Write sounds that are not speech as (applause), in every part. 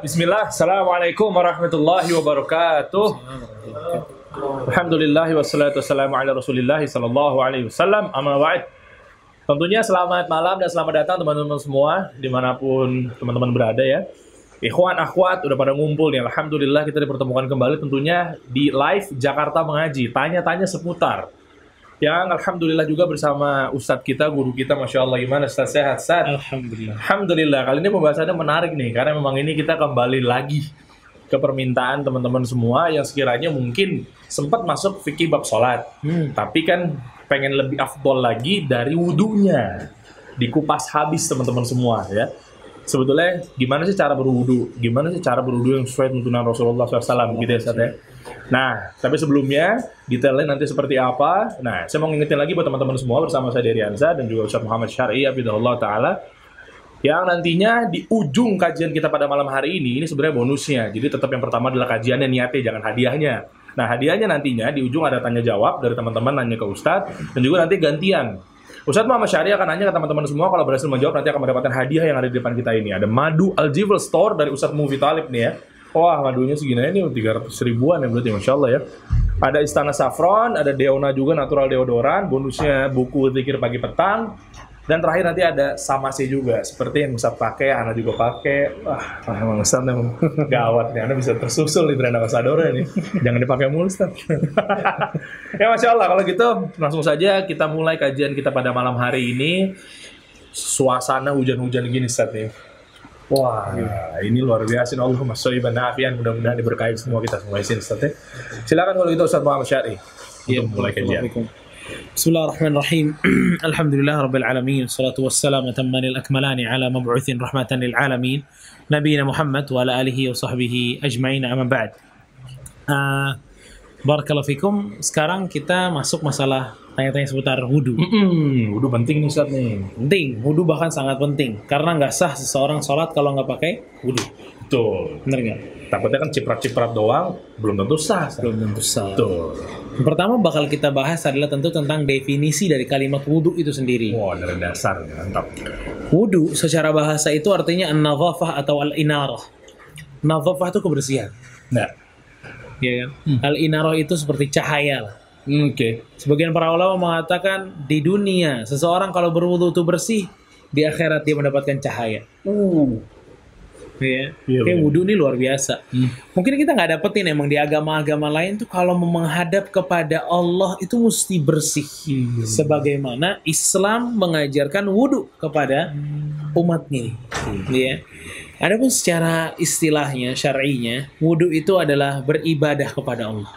Bismillah, Assalamualaikum warahmatullahi wabarakatuh. Alhamdulillah wassalatu wassalamu ala rasulillah sallallahu alaihi wasallam. Amma ba'd. Tentunya selamat malam dan selamat datang teman-teman semua Di mana pun teman-teman berada ya. Ikhwan, akhwat, udah pada ngumpul nih. Alhamdulillah kita dipertemukan kembali tentunya di live Jakarta Mengaji. Tanya-tanya seputar yang Alhamdulillah juga bersama Ustadz kita, guru kita, Masya Allah gimana Ustadz sehat, Ustadz? Alhamdulillah. Alhamdulillah, kali ini pembahasannya menarik nih, karena memang ini kita kembali lagi ke permintaan teman-teman semua yang sekiranya mungkin sempat masuk fikih bab sholat, Hmm. tapi kan pengen lebih afdol lagi dari wudhunya, dikupas habis teman-teman semua ya. Sebetulnya gimana sih cara berwudu? Gimana sih cara berwudu yang sesuai tuntunan Rasulullah SAW gitu ya Ustadz ya? Nah, tapi sebelumnya detailnya nanti seperti apa? Nah, saya mau ngingetin lagi buat teman-teman semua bersama saya Dery Anza dan juga Ustadz Muhammad Syar'i Abidullah Ta'ala yang nantinya di ujung kajian kita pada malam hari ini, ini sebenarnya bonusnya. Jadi tetap yang pertama adalah kajiannya, niatnya, jangan hadiahnya. Nah, hadiahnya nantinya di ujung ada tanya jawab dari teman-teman nanya ke Ustadz dan juga nanti gantian. Ustadz Muhammad Syari akan nanya ke teman-teman semua kalau berhasil menjawab nanti akan mendapatkan hadiah yang ada di depan kita ini. Ada madu Al Store dari Ustadz Mufi Talib nih ya. Wah, madunya segini ini 300 ribuan ya berarti Masya Allah ya. Ada Istana Saffron, ada Deona juga natural deodoran, bonusnya buku zikir pagi petang. Dan terakhir nanti ada Samase juga, seperti yang Ustadz pakai, Ana juga pakai. Wah, emang Ustadz emang (laughs) gawat nih, Anda bisa tersusul di brand ambassador nih. Jangan dipakai mulu Ustadz. (laughs) ya Masya Allah, kalau gitu langsung saja kita mulai kajian kita pada malam hari ini. Suasana hujan-hujan gini Ustadz nih. Wah, ini luar biasa. Allahumma sholli wa nafian. Mudah-mudahan diberkahi semua kita semua di sini, Ustaz. Silakan kalau gitu Ustaz Muhammad Syari. Ya, mulai kajian. بسم الله الرحمن الرحيم الحمد لله رب العالمين والصلاة والسلام أتمان الأكملان على مبعوث رحمة للعالمين نبينا محمد وعلى آله وصحبه أجمعين أما بعد آه Barakallahu fikum. Sekarang kita masuk masalah tanya-tanya seputar wudhu. Hmm, udah penting nih Ustaz nih. Penting, wudhu bahkan sangat penting. Karena nggak sah seseorang sholat kalau nggak pakai wudhu. Betul. Bener nggak? Takutnya kan ciprat-ciprat doang, belum tentu sah. Ustaz. Belum tentu sah. Betul. Yang pertama bakal kita bahas adalah tentu tentang definisi dari kalimat wudhu itu sendiri. Wah, dari dasar. Mantap. Wudhu secara bahasa itu artinya an-nadhafah atau al-inarah. Nadhafah itu kebersihan. Nah, Ya kan? Al-inarah itu seperti cahaya lah. Oke. Sebagian para ulama mengatakan di dunia seseorang kalau berwudhu itu bersih, di akhirat dia mendapatkan cahaya. Uh. Ya. Kayak benar. wudhu ini luar biasa. Mungkin kita nggak dapetin emang di agama-agama lain tuh kalau mau menghadap kepada Allah itu mesti bersih. Sebagaimana Islam mengajarkan wudhu kepada umatnya. Ya. Adapun secara istilahnya, syar'inya, wudhu itu adalah beribadah kepada Allah.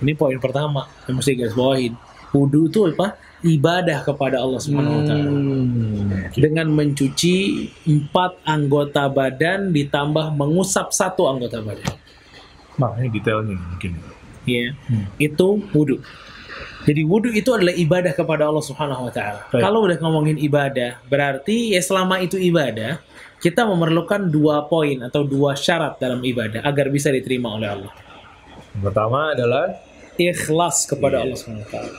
Ini poin pertama yang mesti garis bawahin. Wudhu itu apa? Ibadah kepada Allah Subhanahu wa taala Hmm. dengan mencuci empat anggota badan ditambah mengusap satu anggota badan. Nah, ini detailnya mungkin. Ya, itu wudhu. Jadi wudhu itu adalah ibadah kepada Allah Subhanahu Wa Taala. Kalau udah ngomongin ibadah, berarti ya selama itu ibadah, kita memerlukan dua poin atau dua syarat dalam ibadah agar bisa diterima oleh Allah. Yang pertama adalah Ikhlas kepada Iya. Allah Subhanahu Wa Taala.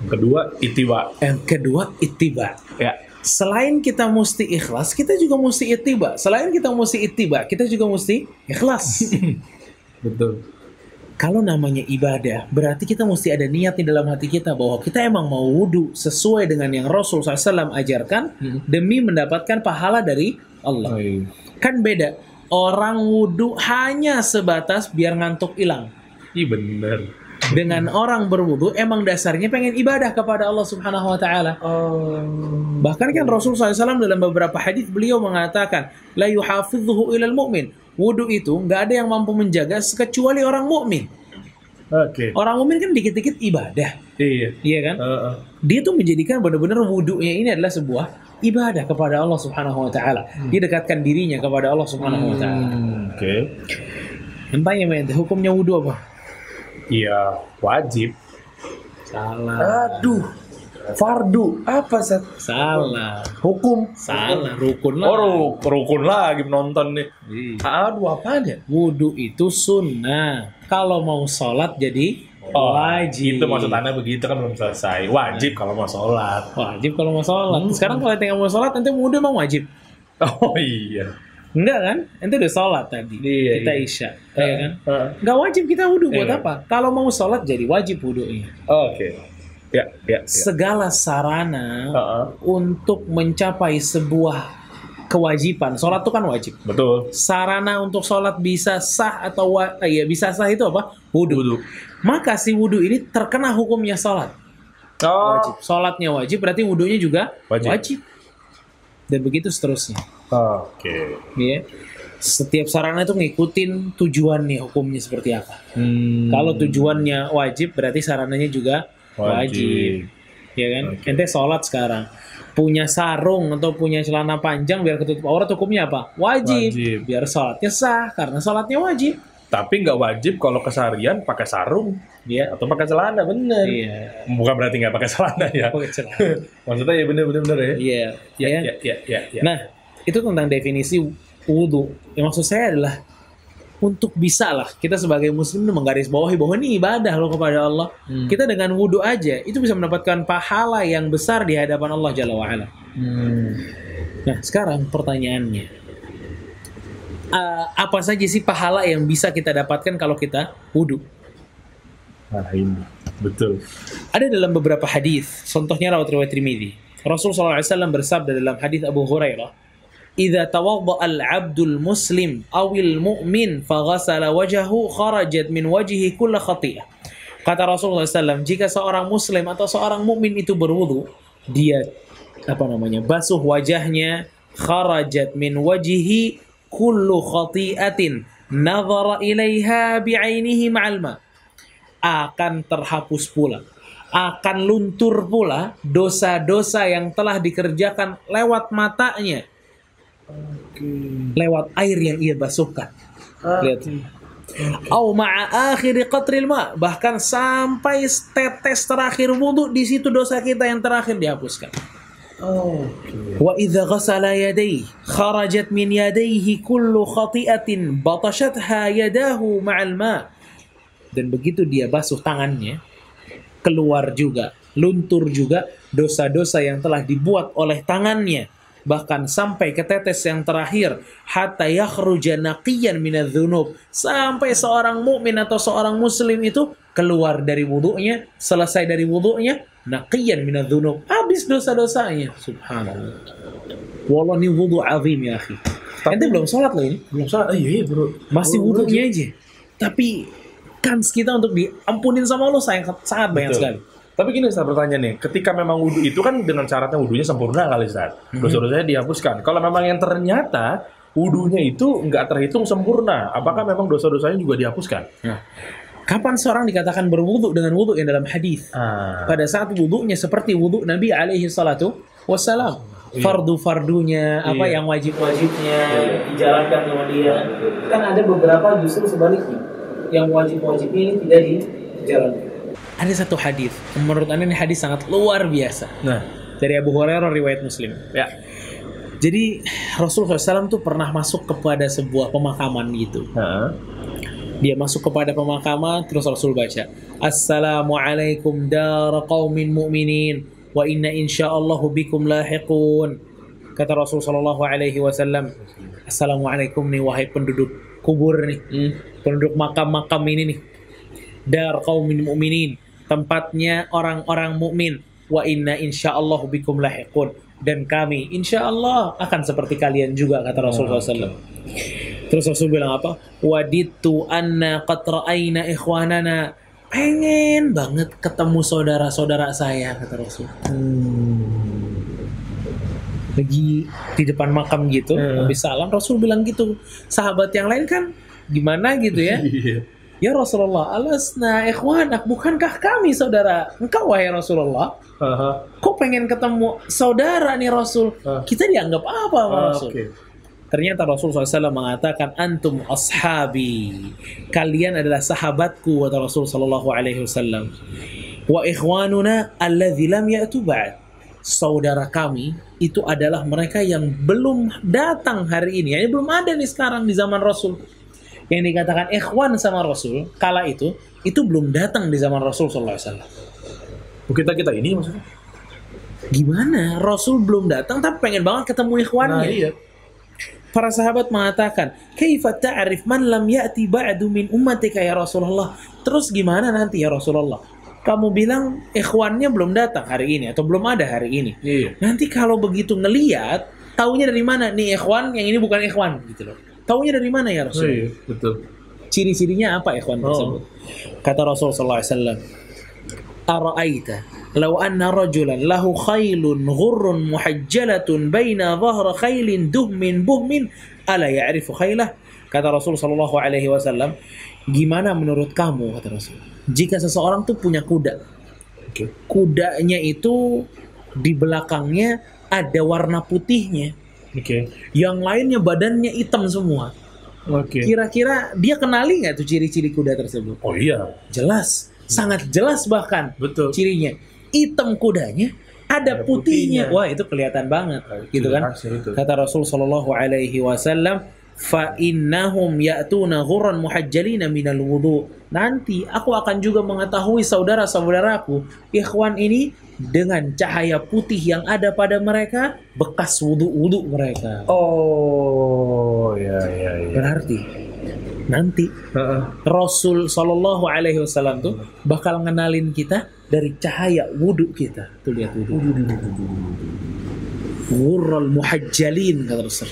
yang kedua itiba. Yang kedua ittiba. Ya. Selain kita mesti ikhlas, kita juga mesti ittiba. Selain kita mesti ittiba, kita juga mesti ikhlas. (laughs) Betul. Kalau namanya ibadah, berarti kita mesti ada niat di dalam hati kita bahwa kita emang mau wudhu sesuai dengan yang Rasul SAW ajarkan demi mendapatkan pahala dari Allah. Baik. Kan beda. Orang wudhu hanya sebatas biar ngantuk hilang. Ih bener. Dengan orang berwudhu emang dasarnya pengen ibadah kepada Allah Subhanahu wa taala. Oh. Bahkan kan Rasul SAW dalam beberapa hadis beliau mengatakan, la yuhafidhuhu ilal mu'min. Wudhu itu nggak ada yang mampu menjaga kecuali orang mukmin. Oke. Orang mukmin kan dikit-dikit ibadah, Iya. iya kan? Heeh. Dia tuh menjadikan benar-benar wudhunya ini adalah sebuah ibadah kepada Allah Subhanahu wa taala. Dia dekatkan dirinya kepada Allah Subhanahu wa taala. Hmm, Oke. Yang tanya men, hukumnya wudhu apa? Iya, wajib. Salah. Aduh. Fardu. Apa, Sat? Salah. Hukum. Salah, rukun lah. Oh, ru- rukun lagi menonton nih. Iya. Aduh, apaan ya? Wudhu itu sunnah. Kalau mau sholat jadi wajib. Itu maksud Anda begitu kan belum selesai. Wajib kalau mau sholat. Wajib kalau mau sholat. Sekarang kalau tinggal mau sholat nanti wudhu emang wajib. (laughs) Oh iya. Enggak kan? Ente udah sholat tadi. Iya, kita iya. isya. ya kan? Heeh. Nggak wajib kita wudhu buat Iya. apa? Kalau mau sholat jadi wajib wudhunya. Oke. Ya, ya, ya. Segala sarana Heeh. untuk mencapai sebuah kewajiban. Sholat itu kan wajib. Betul. Sarana untuk sholat bisa sah atau wa- eh, ya bisa sah itu apa? Wudhu. Wudhu. Maka si wudhu ini terkena hukumnya sholat. Oh. Wajib. Sholatnya wajib, berarti wudhunya juga Wajib. wajib. Dan begitu seterusnya. Oke. Ya. Setiap sarana itu ngikutin tujuannya hukumnya seperti apa. Hmm. Kalau tujuannya wajib berarti sarananya juga wajib. Wajib. Ya kan? Oke. Ente sholat sekarang. Punya sarung atau punya celana panjang biar ketutup aurat hukumnya apa? Wajib. Wajib. Biar sholatnya sah karena sholatnya wajib. Tapi nggak wajib kalau keseharian pakai sarung Ya. atau pakai celana, bener. Iya. Bukan berarti nggak pakai celana ya. Pakai celana. (laughs) Maksudnya ya bener bener bener ya. Iya. Ya, Ya. ya, ya, ya, ya. Nah, itu tentang definisi wudhu. Yang maksud saya adalah untuk bisa lah kita sebagai muslim itu menggarisbawahi bahwa ini ibadah loh kepada Allah. Hmm. Kita dengan wudhu aja itu bisa mendapatkan pahala yang besar di hadapan Allah Jalla wa'ala. Hmm. Nah, sekarang pertanyaannya. Eh, apa saja sih pahala yang bisa kita dapatkan kalau kita wudhu? Nah ini betul. Ada dalam beberapa hadis, contohnya rawat riwayat Tirmidzi. Rasul SAW bersabda dalam hadis Abu Hurairah, "Idza tawadda al-'abdul muslim awil mu'min faghasala wajhahu kharajat min wajhihi kull khati'ah." Kata Rasulullah SAW, jika seorang muslim atau seorang mukmin itu berwudu, dia apa namanya? basuh wajahnya, kharajat min wajhihi kullu khati'atin nazara ilaiha bi'ainihi ma'al ma' akan terhapus pula akan luntur pula dosa-dosa yang telah dikerjakan lewat matanya. Lewat air yang ia basuhkan. Lihat. Au ma'a akhiri qatril ma. Bahkan sampai tetes terakhir wudhu di situ dosa kita yang terakhir dihapuskan wa idza ghasala yadayhi kharajat min yadayhi kullu khati'atin batashatha yadahu ma'al ma. Dan begitu dia basuh tangannya keluar juga luntur juga dosa-dosa yang telah dibuat oleh tangannya bahkan sampai ke tetes yang terakhir hatta yakhruja naqiyan minadz-dzunub sampai seorang mukmin atau seorang muslim itu keluar dari wudhunya selesai dari wudhunya naqiyan minadz-dzunub habis dosa-dosanya subhanallah wallah ini wudhu azim ya akhi ente belum sholat loh ini Belum salah. Iya, iya, bro. masih wudhunya aja tapi kans kita untuk diampunin sama Allah sangat sangat banyak Betul. sekali Tapi gini Ustaz pertanyaan nih, ketika memang wudhu itu kan dengan syaratnya wudhunya sempurna kali Ustaz. Dosa-dosanya dihapuskan. Kalau memang yang ternyata wudhunya itu nggak terhitung sempurna, apakah memang dosa-dosanya juga dihapuskan? Kapan seorang dikatakan berwudhu dengan wudhu yang dalam hadis Ah. pada saat wudhunya seperti wudhu Nabi alaihi salatu wassalam fardu-fardunya apa Iya. yang wajib-wajibnya dijalankan sama dia kan ada beberapa justru sebaliknya yang wajib-wajib ini tidak dijalankan ada satu hadis menurut anda ini hadis sangat luar biasa Nah, dari Abu Hurairah riwayat Muslim ya. Jadi Rasulullah SAW tuh pernah masuk kepada sebuah pemakaman gitu. Heeh. Dia masuk kepada pemakaman terus Rasul baca Assalamualaikum dar qaumin mu'minin wa inna insyaallahu bikum lahiqun. Kata Rasul sallallahu alaihi wasallam, Assalamualaikum nih wahai penduduk kubur nih, penduduk makam-makam ini nih. Dar qaumin mu'minin, tempatnya orang-orang mukmin. Wa inna insyaallahu bikum lahiqun. Dan kami insyaallah akan seperti kalian juga kata Rasulullah SAW. Terus Rasul bilang apa? Waditu anna qad ra'ayna ikhwanana. Pengen banget ketemu saudara-saudara saya kata Rasul. Lagi di depan makam gitu, Hmm. habis salam Rasul bilang gitu. Sahabat yang lain kan gimana gitu ya? Iya. Ya Rasulullah, alasna ikhwanak, bukankah kami saudara? Engkau wahai Rasulullah, Aha. kok pengen ketemu saudara nih Rasul? Ah. Kita dianggap apa sama Ah, Rasul? Oke. Ternyata Rasul SAW mengatakan antum ashabi. Kalian adalah sahabatku kata Rasul sallallahu alaihi wasallam. Wa ikhwanuna alladzi lam ya'tu ba'd. Saudara kami itu adalah mereka yang belum datang hari ini. Yani belum ada nih sekarang di zaman Rasul. Yang dikatakan ikhwan sama Rasul kala itu itu belum datang di zaman Rasul sallallahu alaihi wasallam. Kita kita ini maksudnya? Gimana? Rasul belum datang tapi pengen banget ketemu ikhwannya. Nah, iya. Para sahabat mengatakan, "Kaifa ta'rif man lam ya'ti ba'du min ummatika ya Rasulullah?" Terus gimana nanti ya Rasulullah? Kamu bilang ikhwannya belum datang hari ini atau belum ada hari ini. Iya. Nanti kalau begitu ngeliat, taunya dari mana nih ikhwan, yang ini bukan ikhwan gitu loh. Taunya dari mana ya Rasulullah? iya, betul. Ciri-cirinya apa ikhwan Oh. tersebut? Kata Rasul sallallahu "Ara'aita law anna rajulan lahu khailun ghurrun muhajjalatun baina dhahra khailin duhmin buhmin ala ya'rifu khailah?" Kata Rasul sallallahu alaihi wasallam, "Gimana menurut kamu?" kata Rasul. Jika seseorang tuh punya kuda, Oke. kudanya itu di belakangnya ada warna putihnya, Oke. yang lainnya badannya hitam semua. Oke. Kira-kira dia kenali nggak tuh ciri-ciri kuda tersebut? Oh iya, Jelas, sangat jelas bahkan betul. cirinya. Hitam kudanya, ada Ada putihnya. putihnya. Wah, itu kelihatan banget, gitu kan? Itu. Kata Rasul Shallallahu alaihi wasallam, fa innahum ya'tuna ghurran muhajjalina minal wudu. Nanti aku akan juga mengetahui saudara-saudaraku ikhwan ini dengan cahaya putih yang ada pada mereka bekas wudu-wudu mereka. Oh, ya ya ya. Berarti nanti Heeh. Rasul Shallallahu Alaihi Wasallam tuh bakal ngenalin kita dari cahaya wudhu kita. Tuh lihat wudhu. Wurral muhajjalin kata Rasul.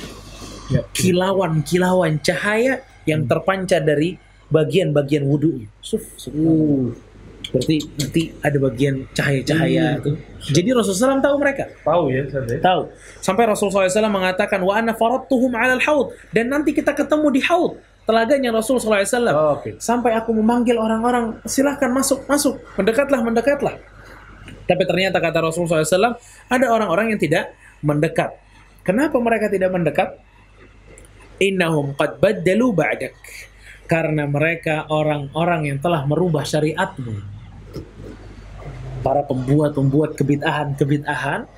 Ya. Kilauan-kilauan cahaya yang terpancar dari bagian-bagian wudhu. Suf, suf. Uh, Berarti nanti ada bagian cahaya-cahaya itu. Jadi Rasulullah SAW tahu mereka. tahu ya, Ustaz, ya? Tahu. Sampai Rasulullah SAW mengatakan wa ana faradtuhum 'alal haud dan nanti kita ketemu di haud telaganya Rasulullah SAW. Oh, Oke. Sampai aku memanggil orang-orang, silahkan masuk, masuk, mendekatlah, mendekatlah. Tapi ternyata kata Rasulullah SAW, ada orang-orang yang tidak mendekat. Kenapa mereka tidak mendekat? Innahum qad baddalu ba'dak. Karena mereka orang-orang yang telah merubah syariatmu. Para pembuat-pembuat kebid'ahan-kebid'ahan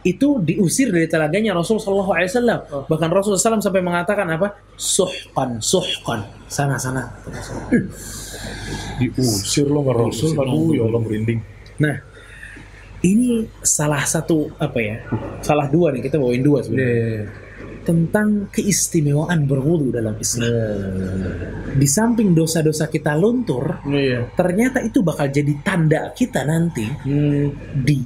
itu diusir dari telaganya Rasul Shallallahu Alaihi Wasallam. Oh. Bahkan Rasul SAW sampai mengatakan apa? Suhkan, suhkan, sana sana. Diusir lo sama Rasul. Aduh, ya Allah merinding. Nah, ini salah satu apa ya? Salah dua nih kita bawain dua sebenarnya Iya. tentang keistimewaan berwudu dalam Islam. Di samping dosa-dosa kita luntur, Iya. ternyata itu bakal jadi tanda kita nanti Hmm. di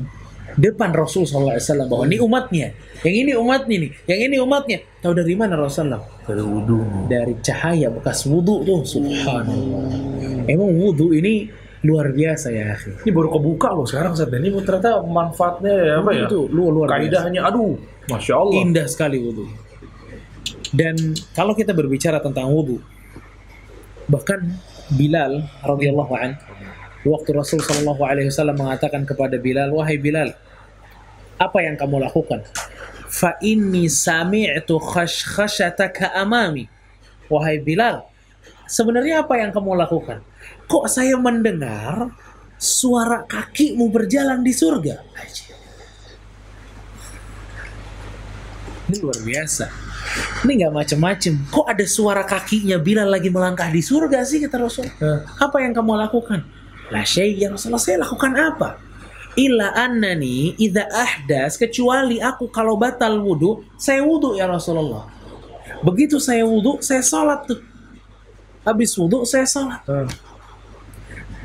depan Rasul SAW bahwa ini umatnya, yang ini umatnya nih, yang ini umatnya. Tahu dari mana Rasulullah? Dari wudhu. Dari cahaya bekas wudhu tuh, subhanallah. Emang wudhu ini luar biasa ya, akhi. Ini baru kebuka loh sekarang. Dan Ini ternyata manfaatnya ya, apa ya? Itu luar, luar biasa. Kaidahnya, aduh, masya Allah. Indah sekali wudhu. Dan kalau kita berbicara tentang wudhu, bahkan Bilal radhiyallahu an, waktu Rasul Shallallahu Alaihi Wasallam mengatakan kepada Bilal, wahai Bilal, apa yang kamu lakukan? Fa inni sami'tu khashkhashataka amami. Wahai Bilal, sebenarnya apa yang kamu lakukan? Kok saya mendengar suara kakimu berjalan di surga? Ini luar biasa. Ini nggak macem-macem. Kok ada suara kakinya Bilal lagi melangkah di surga sih kata Rasul? Apa yang kamu lakukan? La syai yang Rasulullah saya lakukan apa? Illa annani idza ahdas kecuali aku kalau batal wudhu saya wudhu ya Rasulullah. Begitu saya wudhu saya sholat tuh. Habis wudhu saya sholat Ah,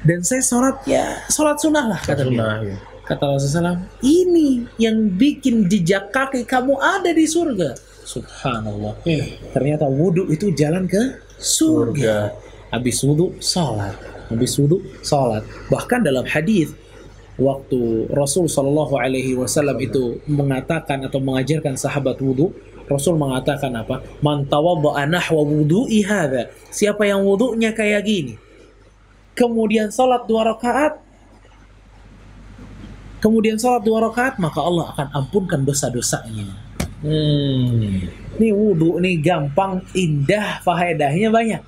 dan saya sholat ya sholat sunnah lah kata dia. Sunnah, ya. Kata Rasulullah ini yang bikin jejak kaki kamu ada di surga. Subhanallah. Ternyata wudhu itu jalan ke surga. Habis wudhu, sholat. Habis wudhu, sholat. Bahkan dalam hadis waktu Rasul Shallallahu Alaihi Wasallam itu mengatakan atau mengajarkan sahabat wudhu, Rasul mengatakan apa? Man tawadda'a nahwa wudhu'i hadha. Siapa yang wudhunya kayak gini, kemudian sholat dua rakaat, kemudian sholat dua rakaat, maka Allah akan ampunkan dosa-dosanya. Hmm. Ini wudhu nih gampang, indah, faedahnya banyak,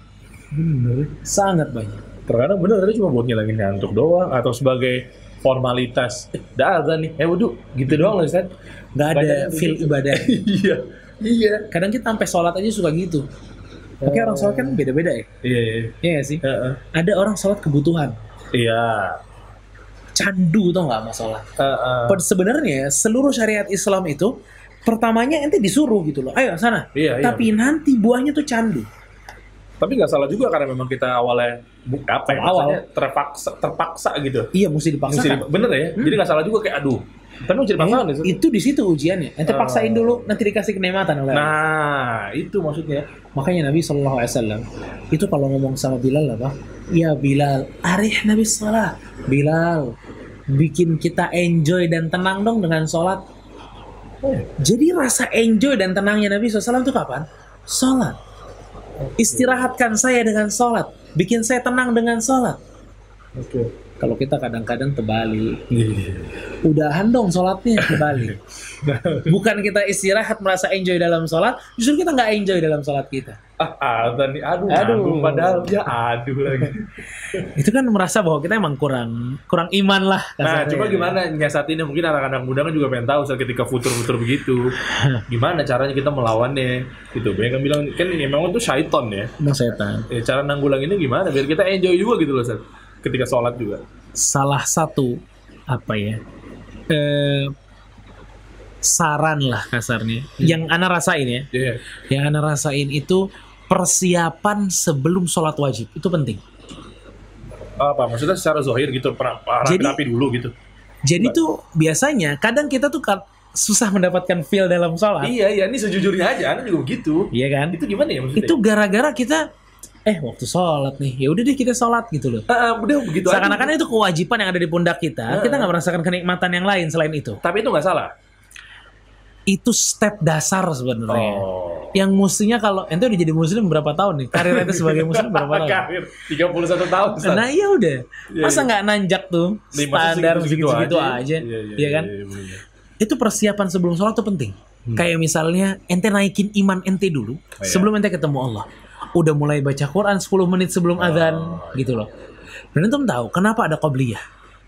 Bener. sangat banyak. Terkadang bener tadi cuma buat ngilangin ngantuk doang atau sebagai formalitas. Eh, dah ada nih. Eh wudhu. Gitu doang loh Ustaz. Gak ada yang feel begitu. ibadah. (laughs) Iya. Iya. Kadang kita sampai sholat aja suka gitu. Oke orang sholat kan beda-beda ya. Iya. Iya. Iya nggak sih? Heeh. Ada orang sholat kebutuhan. Iya. Candu tau nggak sholat? Heeh. Pada sebenarnya seluruh syariat Islam itu pertamanya ente disuruh gitu loh ayo sana Iya, iya. tapi nanti buahnya tuh candu Tapi nggak salah juga karena memang kita awalnya bu- apa ya? Awal. terpaksa terpaksa gitu. iya mesti dipaksakan Mesti di- bener ya? Jadi nggak salah juga kayak aduh. Tapi mesti dipaksakan Eh, itu. itu di situ ujiannya ente Oh. paksain dulu nanti dikasih kenikmatan oleh Allah. Nah, itu maksudnya. makanya Nabi Shallallahu Alaihi Wasallam itu kalau ngomong sama Bilal apa ya Bilal arih Nabi Salah Bilal bikin kita enjoy dan tenang dong dengan sholat jadi rasa enjoy dan tenangnya Nabi SAW itu kapan? Sholat. Istirahatkan saya dengan sholat. Bikin saya tenang dengan sholat. Oke. Kalau kita kadang-kadang terbalik. Udahan dong sholatnya (laughs) terbalik. Bukan kita istirahat merasa enjoy dalam sholat, justru kita nggak enjoy dalam sholat kita. ah. Aduh, Aduh. aduh. padahal ya aduh lagi. (laughs) Itu kan merasa bahwa kita emang kurang kurang iman lah. Nah, coba gimana nyiasatinnya? Mungkin anak-anak muda kan juga pengen tahu saat ketika futur-futur begitu. (laughs) Gimana caranya kita melawannya? Gitu. Banyak yang bilang kan memang itu syaiton ya. Emang setan. Eh, cara nanggulanginnya gimana? Biar kita enjoy juga gitu loh, Sat. Ketika sholat juga. Salah satu apa ya? Eh, saran lah kasarnya. Yang ana rasain ya. Iya. Yang ana rasain itu persiapan sebelum sholat wajib itu penting. Apa? Maksudnya secara zohir gitu, rapi-rapi dulu gitu. Jadi tuh biasanya kadang kita tuh kan susah mendapatkan feel dalam sholat. Iya, iya. Ini sejujurnya aja, Anda juga begitu. Iya kan? Itu gimana ya maksudnya? Itu gara-gara kita eh waktu sholat nih ya udah deh kita sholat gitu loh. Ah, udah begitu aja. Seakan-akan itu kewajiban yang ada di pundak kita. Heeh. Kita nggak merasakan kenikmatan yang lain selain itu. Tapi itu nggak salah. Itu step dasar sebenarnya. Oh. Yang mestinya kalau ente udah jadi muslim berapa tahun nih? Karir ente sebagai muslim berapa (laughs) tahun? Karir 31 tahun. Ustaz. Nah iya udah. Iya, Masa iya. nggak nanjak tuh masa standar segitu-segitu segitu-segitu aja, Iya, iya, Iya kan? iya, iya. Itu persiapan sebelum sholat tuh penting. Kayak misalnya ente naikin iman ente dulu Hmm. iya. sebelum ente ketemu Allah. Udah mulai baca Quran 10 menit sebelum Oh, gitu loh. Dan ente tahu kenapa ada qobliyah?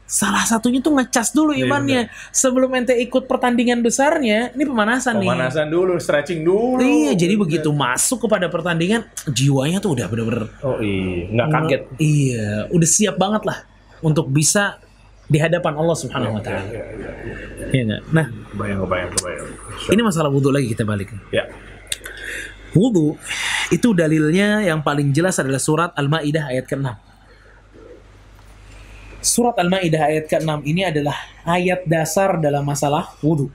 Salah satunya tuh ngecas dulu Iya, imannya sebelum ente ikut pertandingan besarnya. Ini pemanasan, nih. Pemanasan dulu, stretching dulu. Iya, jadi begitu masuk kepada pertandingan, jiwanya tuh udah bener-bener Oh iya, nggak kaget. Iya, udah siap banget lah untuk bisa di hadapan Allah Subhanahu wa taala. Iya, iya, iya. Iya? Nah, Kebayang, kebayang, kebayang. ini masalah wudhu lagi kita balik. Ya. Wudhu itu dalilnya yang paling jelas adalah surat Al-Maidah ayat ke-6. Surat Al-Maidah ayat ke-6 ini adalah ayat dasar dalam masalah wudhu.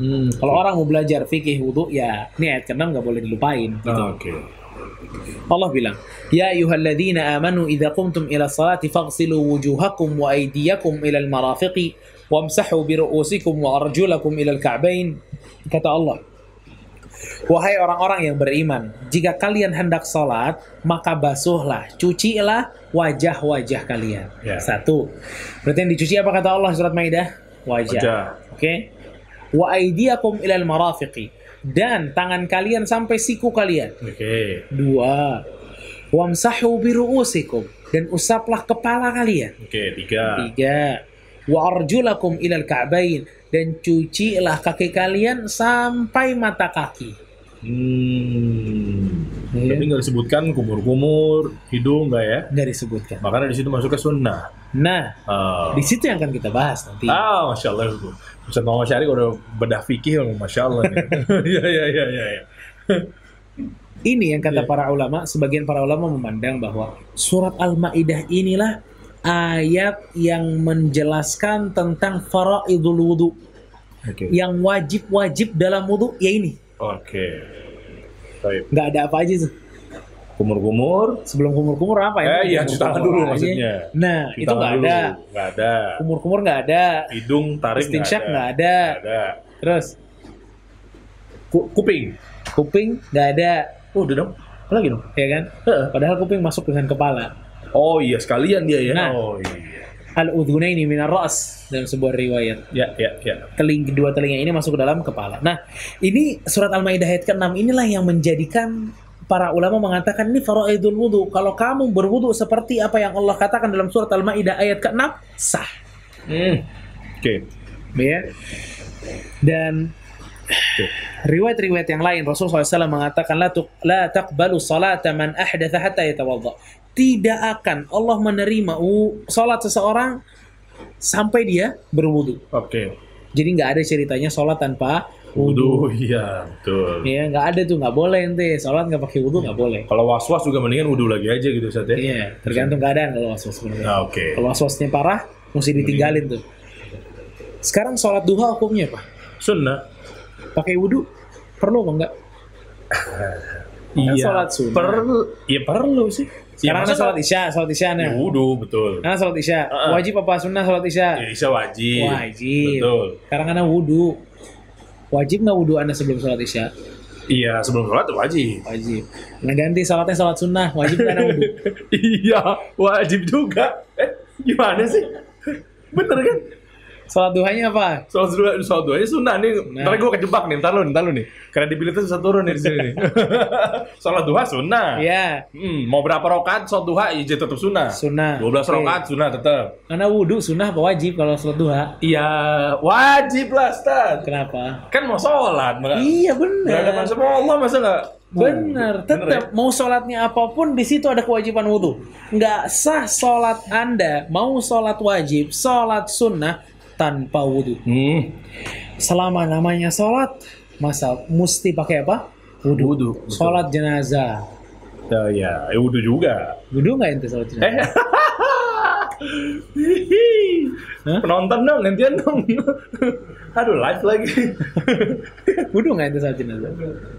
Hmm. Kalau orang mau belajar fikih wudhu, ya ini ayat ke-6 nggak boleh dilupain. Gitu. Oke. Allah bilang, Ya ayuhalladzina amanu idza qumtum ila salati faghsilu wujuhakum wa aydiyakum ila al-marafiqi wamsahu bi ru'usikum wa arjulakum ila al-ka'bain. Kata Allah, Wahai orang-orang yang beriman, jika kalian hendak salat, maka basuhlah, cucilah wajah-wajah kalian. Ya. Satu. Berarti yang dicuci apa kata Allah surat Maidah? Wajah. Wajah. Oke. Wa aydiyakum ila al-marafiqi. Dan tangan kalian sampai siku kalian. Oke. Dua. Wamsahu biru'usikum. Dan usaplah kepala kalian. Oke, tiga. Tiga. Wa arjulakum ilal ka'bain. Dan cucilah kaki kalian sampai mata kaki. Hmm. Iya. Tapi nggak disebutkan kumur-kumur, hidung nggak ya? Nggak disebutkan. Makanya di situ masuk ke sunnah. Nah, Ah. di situ yang akan kita bahas nanti. Ah, masya Allah itu. Ustaz Muhammad Syarif udah bedah fikih, masya Allah. (laughs) Iya, iya, iya, iya. iya. Ini yang kata Iya. para ulama, sebagian para ulama memandang bahwa surat Al-Maidah inilah ayat yang menjelaskan tentang faraidul wudu. Oke. Yang wajib-wajib dalam wudu ya ini. Oke. Baik. Nggak ada apa aja tuh. Kumur-kumur. Sebelum kumur-kumur apa ya? Eh, iya, cuci tangan dulu maksudnya. Nah, Cuci itu nggak ada. Nggak ada. Kumur-kumur nggak ada. Hidung tarik nggak ada. nggak ada. Nggak ada. Terus Ku- kuping. kuping nggak ada. Oh, udah dong. Apa lagi dong? Ya kan? Padahal kuping masuk dengan kepala. Oh iya, sekalian dia ya. Nah. Oh iya. Al-udhunaini minar ras dalam sebuah riwayat. Ya, ya, ya. teling kedua telinga ini masuk ke dalam kepala. Nah, ini surat Al-Maidah ayat ke-6 inilah yang menjadikan para ulama mengatakan ini faraidul wudu. Kalau kamu berwudu seperti apa yang Allah katakan dalam surat Al-Maidah ayat ke-6, sah. Hmm. Oke. Ya. Dan riwayat-riwayat yang lain Rasulullah SAW mengatakan la, tuq, la taqbalu salata man ahdatha hatta yatawadda. Tidak akan Allah menerima salat seseorang sampai dia berwudu. Oke. Jadi nggak ada ceritanya sholat tanpa Wudhu, iya betul. Iya, nggak ada tuh, nggak boleh ente sholat nggak pakai wudhu nggak boleh. Kalau was-was juga mendingan wudhu lagi aja gitu Ustaz ya. Iya, tergantung keadaan kalau was-was sebenarnya. Ah, Oke. Kalau was-wasnya parah, mesti ditinggalin tuh. Sekarang sholat duha hukumnya apa? Sunnah. Pakai wudhu perlu apa enggak? (laughs) Kan sholat sunnah. Perlu, iya perlu sih. Sekarang ya, sholat isya, sholat isya Ya, nih. wudhu, betul. Karena sholat isya, Heeh. wajib apa sunnah sholat isya? Ya, Isya wajib. Wajib. Betul. Sekarang karena wudhu. Wajib nggak wudhu anda sebelum sholat isya? Iya, sebelum sholat wajib. Wajib. Nah ganti sholatnya sholat sunnah, wajib ada wudhu? (laughs) iya, wajib juga. Eh, gimana sih? Bener kan? Sholat duhanya apa? Sholat dua, sholat dua sunnah nih. Nah. Ntar gue kejebak nih, ntar lu, ntar lu nih. Kredibilitas bisa turun nih di sini. (laughs) sholat duha sunnah. Iya, Hmm, mau berapa rakaat sholat duha ya tetap sunnah. sunnah. 12 Oke. rakaat sunnah tetap. Karena wudhu sunnah apa wajib kalau sholat duha? Iya, wajib lah, Ustaz. Kenapa? Kan mau sholat, nggak Iya bener. berhadapan sama Allah masa nggak? Bener, Bener tetap mau sholatnya apa pun di situ ada kewajiban wudhu. Nggak sah sholat anda mau sholat wajib, sholat sunnah tanpa wudhu. Hmm, Selama namanya sholat, masa mesti pakai apa? Wudhu. Wudhu. Sholat jenazah. ya, ya, ya wudhu juga. Wudhu nggak ente sholat jenazah? Eh, (laughs) Hah? penonton dong, gantian dong. Aduh, live lagi. Wudhu nggak ente sholat jenazah?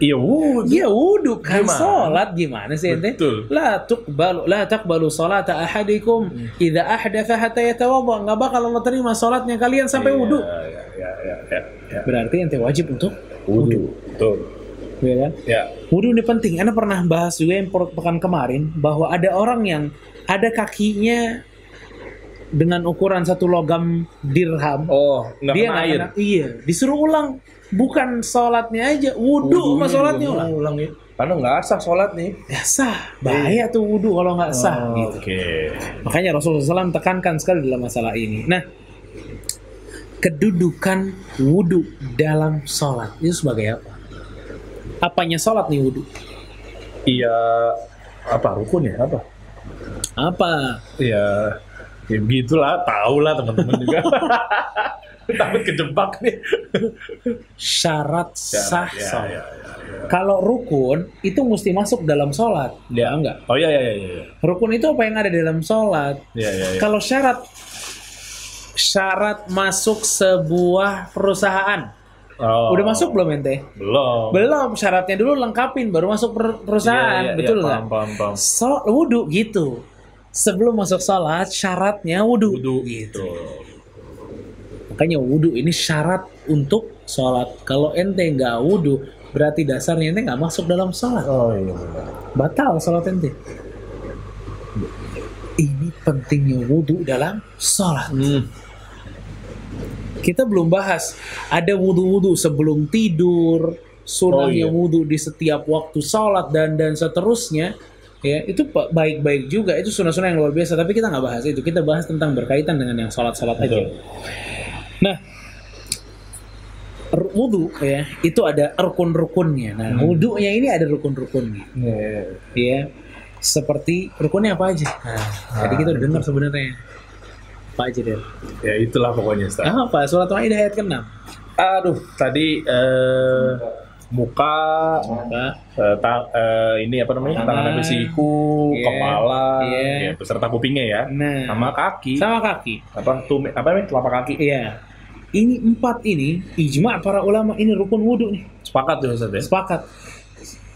Iya, wudhu. Iya wudhu kan Gimana? sholat gimana sih ente? Betul. La tuqbalu la taqbalu salata ahadikum idza ahdatha hatta yatawadda. Enggak bakal Allah terima salatnya kalian sampai wudhu. Ya, ya, ya, ya, ya. Berarti ente wajib untuk Wudhu, betul. ya kan? Ya, Wudhu ini penting. Anda pernah bahas juga yang pekan kemarin bahwa ada orang yang ada kakinya dengan ukuran satu logam dirham. oh, nggak dia kena air. kena- iya, disuruh ulang. Bukan sholatnya aja, wudhu sama sholatnya ulang. ulang ya. Karena nggak sah sholat nih. Ya sah, bahaya tuh wudhu kalau nggak sah. gitu. Oh, Oke. Makanya Rasulullah SAW tekankan sekali dalam masalah ini. Nah, kedudukan wudhu dalam sholat itu sebagai apa? Apanya sholat nih wudhu? Iya, apa rukun ya? Apa? Apa? Ya, ya begitulah, tahu lah teman-teman juga. (laughs) Takut kejebak nih. Syarat sah ya, sholat. ya, ya, ya. Kalau rukun itu mesti masuk dalam sholat. Ya enggak? Oh iya iya iya iya. Rukun itu apa yang ada dalam sholat? Iya iya iya. Kalau syarat syarat masuk sebuah perusahaan. Oh, Udah masuk belum ente? Belum. Belum, syaratnya dulu lengkapin baru masuk per- perusahaan, Iya, iya, betul iya, nggak? paham, paham, paham. So, wudhu gitu. Sebelum masuk sholat, syaratnya wudhu. Wudhu Gitu. Makanya wudhu ini syarat untuk sholat. Kalau ente nggak wudhu, berarti dasarnya ente nggak masuk dalam sholat. Oh iya. Batal sholat ente. Ini pentingnya wudhu dalam sholat. Hmm. Kita belum bahas. Ada wudhu-wudhu sebelum tidur, sunnahnya Oh, iya. wudhu di setiap waktu sholat dan dan seterusnya. Ya, itu baik-baik juga. Itu sunnah-sunnah yang luar biasa. Tapi kita nggak bahas itu. Kita bahas tentang berkaitan dengan yang sholat-sholat aja. Nah, wudhu ya itu ada rukun-rukunnya. Nah, wudhunya ini ada rukun-rukunnya. Iya, iya, iya. Ya, seperti rukunnya apa aja. Nah, tadi kita udah dengar sebenarnya. Apa aja deh? Ya itulah pokoknya Ustaz. Apa? Surat Maidah ayat ke-6. Aduh, tadi eh, muka, Apa? eh, ta- eh, ini apa namanya? Tangan. Tangan sampai siku, Iya. kepala, Iya. ya, beserta kupingnya ya, Nah, sama kaki, sama kaki. apa tuh apa namanya? Telapak kaki. Iya. Ini empat ini ijma para ulama ini rukun wudhu nih. Sepakat tuh Ustaz ya. Sepakat.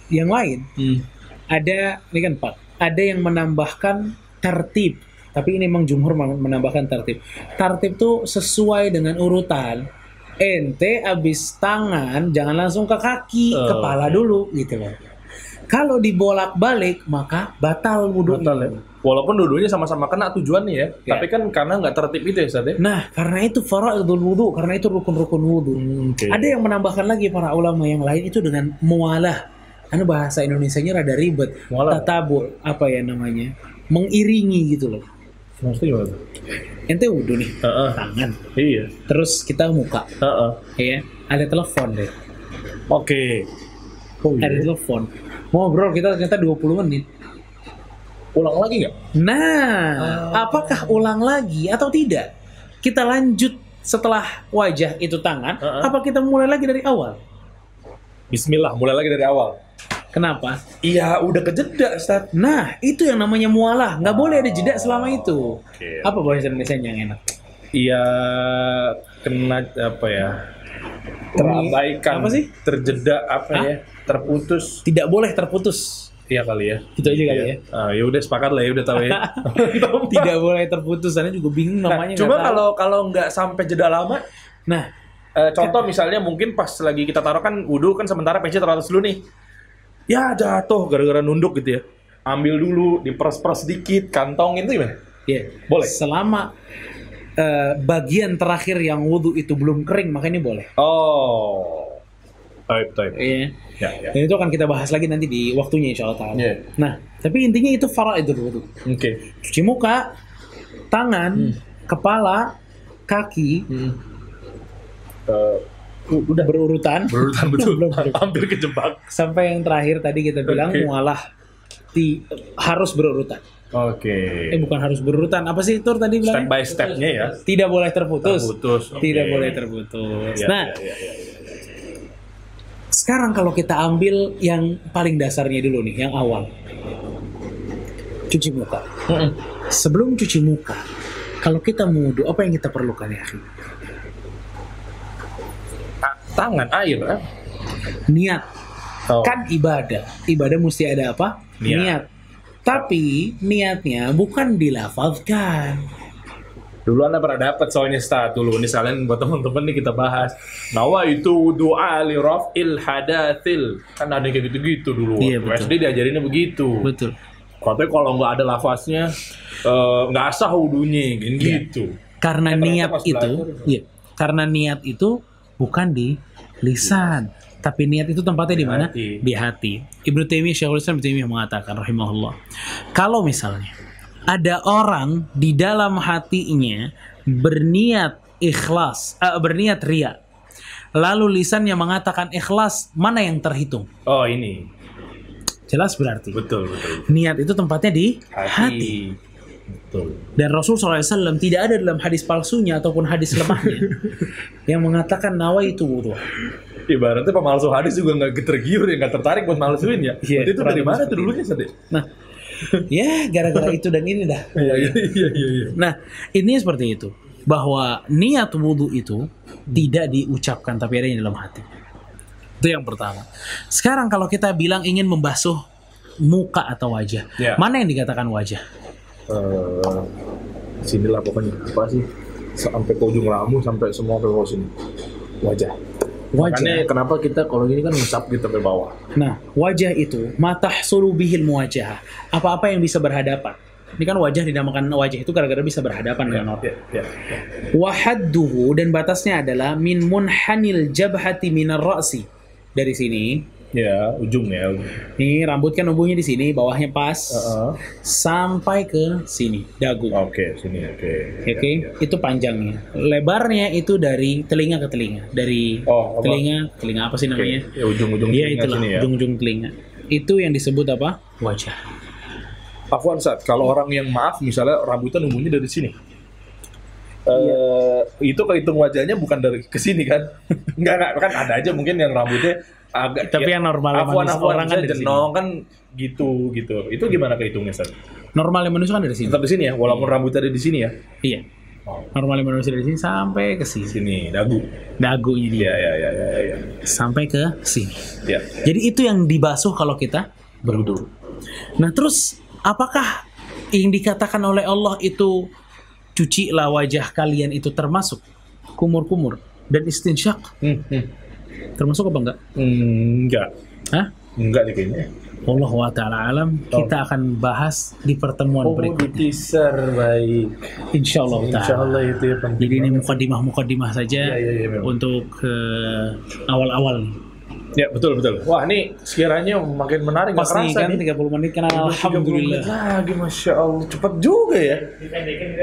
Yang lain Hmm. ada ini kan empat. Ada yang menambahkan tertib. Tapi ini memang jumhur men- menambahkan tertib. Tertib tuh sesuai dengan urutan. Ente abis tangan jangan langsung ke kaki, Oh, kepala oke. dulu gitu loh. Kalau dibolak-balik maka batal wudhu. Batal ya. Walaupun dua-duanya sama-sama kena tujuannya ya, Ya. tapi kan karena nggak tertib itu ya Ustaz ya. Nah, karena itu faraidul wudhu, karena itu rukun-rukun wudhu. Oke. Ada yang menambahkan lagi para ulama yang lain itu dengan mualah. Anu bahasa Indonesianya rada ribet. Mualah. Tatabur, apa ya namanya? Mengiringi gitu loh. Maksudnya gimana? Ente wudhu nih, Heeh. tangan. Iya. Terus kita muka, Heeh. ya. Ada telepon deh. Oke. Oh Ada iya. telepon. Ngobrol kita ternyata 20 menit. Ulang lagi nggak? Nah, apakah ulang lagi atau tidak? Kita lanjut setelah wajah itu tangan, Heeh. apa kita mulai lagi dari awal? Bismillah, mulai lagi dari awal. Kenapa? Iya, udah kejeda, Ustaz. Nah, itu yang namanya mualah. Nggak boleh ada jeda selama itu. Oke. Apa bahasa Indonesia yang enak? Iya, kena apa ya? Terabaikan. Apa sih? Terjeda apa Hah? ya? Terputus. Tidak boleh terputus. Iya kali ya. Itu aja kali Iya. ya. Ah, ya udah sepakat lah ya udah tahu ya. (laughs) Tidak boleh terputus. Saya juga bingung Nah, namanya. coba nggak tahu. kalau kalau nggak sampai jeda lama, Nah, eh, contoh misalnya mungkin pas lagi kita taruh kan wudhu kan sementara PC teratas dulu nih. Ya jatuh gara-gara nunduk gitu ya. Ambil dulu, diperes-peres sedikit, kantongin itu gimana? ya Boleh. Selama eh, bagian terakhir yang wudhu itu belum kering, maka ini boleh. Oh. Taib, taib. Iya. Ya, ya. Dan itu akan kita bahas lagi nanti di waktunya insya Allah. Iya. Nah, tapi intinya itu faraidul wudhu. Oke. Cuci muka, tangan, kepala, kaki, Hmm. Eh, udah berurutan. berurutan betul. Belum, belum. Hampir kejebak. Sampai yang terakhir tadi kita bilang Oke. mualah ti- harus berurutan. Oke. Eh bukan harus berurutan. Apa sih Tur tadi Step bilang? by stepnya ya. Tidak boleh terputus. Terputus. Tidak Oke. boleh terputus. Ya, nah, ya, ya, ya, ya. sekarang kalau kita ambil yang paling dasarnya dulu nih, yang awal. Cuci muka. Sebelum cuci muka, kalau kita mau wudhu, apa yang kita perlukan ya? Tangan air. ah. Niat. Oh. Kan ibadah. Ibadah mesti ada apa? Niat. Tapi niatnya bukan dilafazkan. Dulu anda pernah dapat soalnya stat dulu ini sekalian buat teman-teman nih kita bahas. Nawa itu doa li raf'il hadatsil. Kan ada kayak gitu-gitu dulu. Iya, betul. SD diajarinnya begitu. Betul. Katanya kalau nggak ada lafaznya eh, nggak sah wudhunya kan Iya. gitu. Karena Eh, ternyata niat itu, belajar. iya. Karena niat itu bukan di lisan, tapi niat itu tempatnya di mana? Di hati. Ibnu Taimiyah Syekhul Islam Ibnu Taimiyah mengatakan rahimahullah, kalau misalnya ada orang di dalam hatinya berniat ikhlas, eh, berniat ria, lalu lisannya mengatakan ikhlas, mana yang terhitung? Oh ini Jelas berarti betul betul. niat itu tempatnya di Hati. hati. Betul. Dan Rasul SAW tidak ada dalam hadis palsunya ataupun hadis lemahnya yang mengatakan nawa itu wudhu. Ibaratnya pemalsu hadis juga nggak tergiur ya nggak tertarik buat malsuin ya. Iya, Berarti itu dari mana tuh dulunya Sade? Nah, ya gara-gara itu dan ini dah. Iya iya iya iya. iya. Nah, ini seperti itu. Bahwa niat wudhu itu tidak diucapkan tapi ada di dalam hati. Itu yang pertama. Sekarang kalau kita bilang ingin membasuh muka atau wajah, Ya. mana yang dikatakan wajah? Eh, sinilah pokoknya apa sih sampai ke ujung rambut sampai semua ke bawah sini wajah. Wajah. Makanya kenapa kita kalau gini kan ngecap gitu sampai bawah. Nah, wajah itu matah bihil muwajah. Apa-apa yang bisa berhadapan. Ini kan wajah dinamakan wajah itu gara-gara bisa berhadapan dengan orang. Ya, ya, ya. Wahadduhu dan batasnya adalah min munhanil jabhati minar ra'si. Dari sini, Ya, ujung ya. ujung. nih rambut kan numbuhnya di sini, bawahnya pas Heeh. sampai ke sini, dagu. Oke, sini oke. Oke, Ya, ya. itu panjangnya. Lebarnya itu dari telinga ke telinga, dari Oh, apa? telinga, telinga apa sih namanya? Ya, ujung-ujung Iya telinga itulah, sini ya. ujung-ujung telinga. Itu yang disebut apa? Wajah. Afwan saat kalau orang yang maaf misalnya rambutnya numbuhnya dari sini. Iya. Eh itu kehitung wajahnya bukan dari ke sini kan? (laughs) Enggak enggak kan ada aja mungkin yang rambutnya agak Tapi yang normal afwan manusia afwan orang kan jenong kan gitu gitu. Itu gimana kehitungnya Sat? Normalnya manusia kan dari sini. Tetap di sini ya walaupun rambutnya ada di sini ya. Iya. Normalnya manusia dari sini sampai ke sini. Sini dagu. Dagunya dia Iya iya iya iya iya. sampai ke sini. Ya. Jadi itu yang dibasuh kalau kita berwudu. Nah, terus apakah yang dikatakan oleh Allah itu cucilah wajah kalian itu termasuk kumur-kumur dan istinsyak Hmm, hmm. Termasuk apa enggak? Hmm, enggak. Hah? Enggak nih kayaknya. Allah wa ta'ala alam kita akan bahas di pertemuan Oh, di berikutnya teaser baik. insya Allah Insya Allah itu ya penting. jadi ini mukadimah-mukadimah saja iya, iya, memang. untuk eh, awal-awal nih. Ya betul betul. Wah ini sekiranya makin menarik Pas nih kan nih. 30 menit kan 30 alhamdulillah lagi masya Allah cepat juga ya.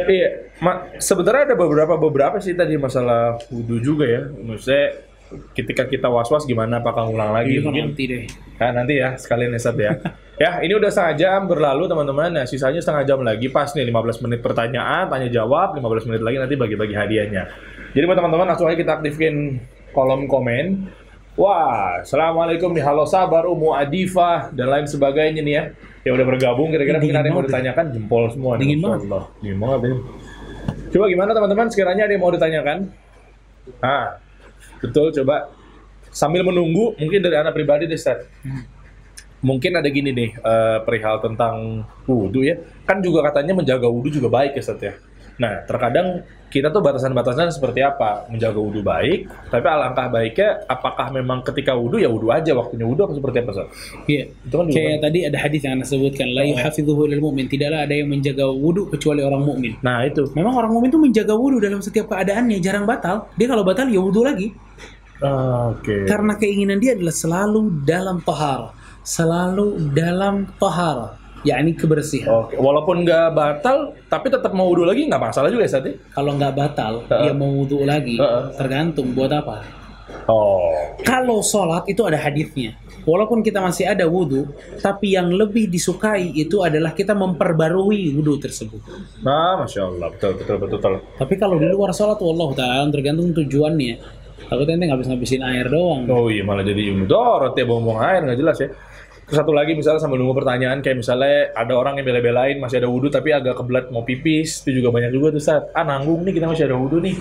Iya, ma- sebenarnya ada beberapa beberapa sih tadi masalah wudhu juga ya. Maksudnya ketika kita was-was gimana apakah ngulang lagi Iya, mungkin nanti deh Nah, nanti ya sekalian Esat ya. (laughs) ya, ini udah setengah jam berlalu teman-teman. Nah, sisanya setengah jam lagi pas nih 15 menit pertanyaan, tanya jawab, 15 menit lagi nanti bagi-bagi hadiahnya. Jadi buat teman-teman langsung aja kita aktifin kolom komen. Wah, assalamualaikum nih, halo sabar, Umu Adifah dan lain sebagainya nih ya. Ya udah bergabung, kira-kira mungkin ada yang mau ya. ditanyakan, jempol semua. nih, Dingin Masya banget. Allah. Dingin banget ya. Coba gimana teman-teman, sekiranya ada yang mau ditanyakan? Ah, betul, coba. Sambil menunggu, mungkin dari anak pribadi deh, Seth. Mungkin ada gini nih, eh, perihal tentang wudhu ya. Kan juga katanya menjaga wudhu juga baik ya, Seth ya. Nah, terkadang kita tuh batasan-batasan seperti apa? Menjaga wudhu baik, tapi alangkah baiknya apakah memang ketika wudhu ya wudhu aja, waktunya wudhu apa seperti apa? Iya. Itu kan Kayak tadi ada hadis yang anda sebutkan, la yuhafidhuhu lil mu'min, tidaklah ada yang menjaga wudhu kecuali orang mukmin. Nah, itu. Memang orang mukmin itu menjaga wudhu dalam setiap keadaannya, jarang batal. Dia kalau batal ya wudhu lagi. Ah, Oke. Karena keinginan dia adalah selalu dalam tahara, selalu dalam tahara, yakni kebersihan. Oke, walaupun nggak batal, tapi tetap mau wudhu lagi nggak masalah juga ya, ya? Kalau nggak batal, Heeh. dia mau wudhu lagi, Heeh. tergantung buat apa. Oh. Kalau sholat itu ada hadisnya. Walaupun kita masih ada wudhu, tapi yang lebih disukai itu adalah kita memperbarui wudhu tersebut. Nah, masya Allah, betul betul betul. betul. Tapi kalau di luar sholat, wallah ta'ala tergantung tujuannya. Takutnya ente ngabis-ngabisin air doang. Oh iya, malah jadi mudorot ya, buang-buang air, nggak jelas ya. Terus satu lagi misalnya sambil nunggu pertanyaan, kayak misalnya ada orang yang bela-belain masih ada wudhu tapi agak kebelat mau pipis, itu juga banyak juga tuh saat ah nanggung nih kita masih ada wudhu nih.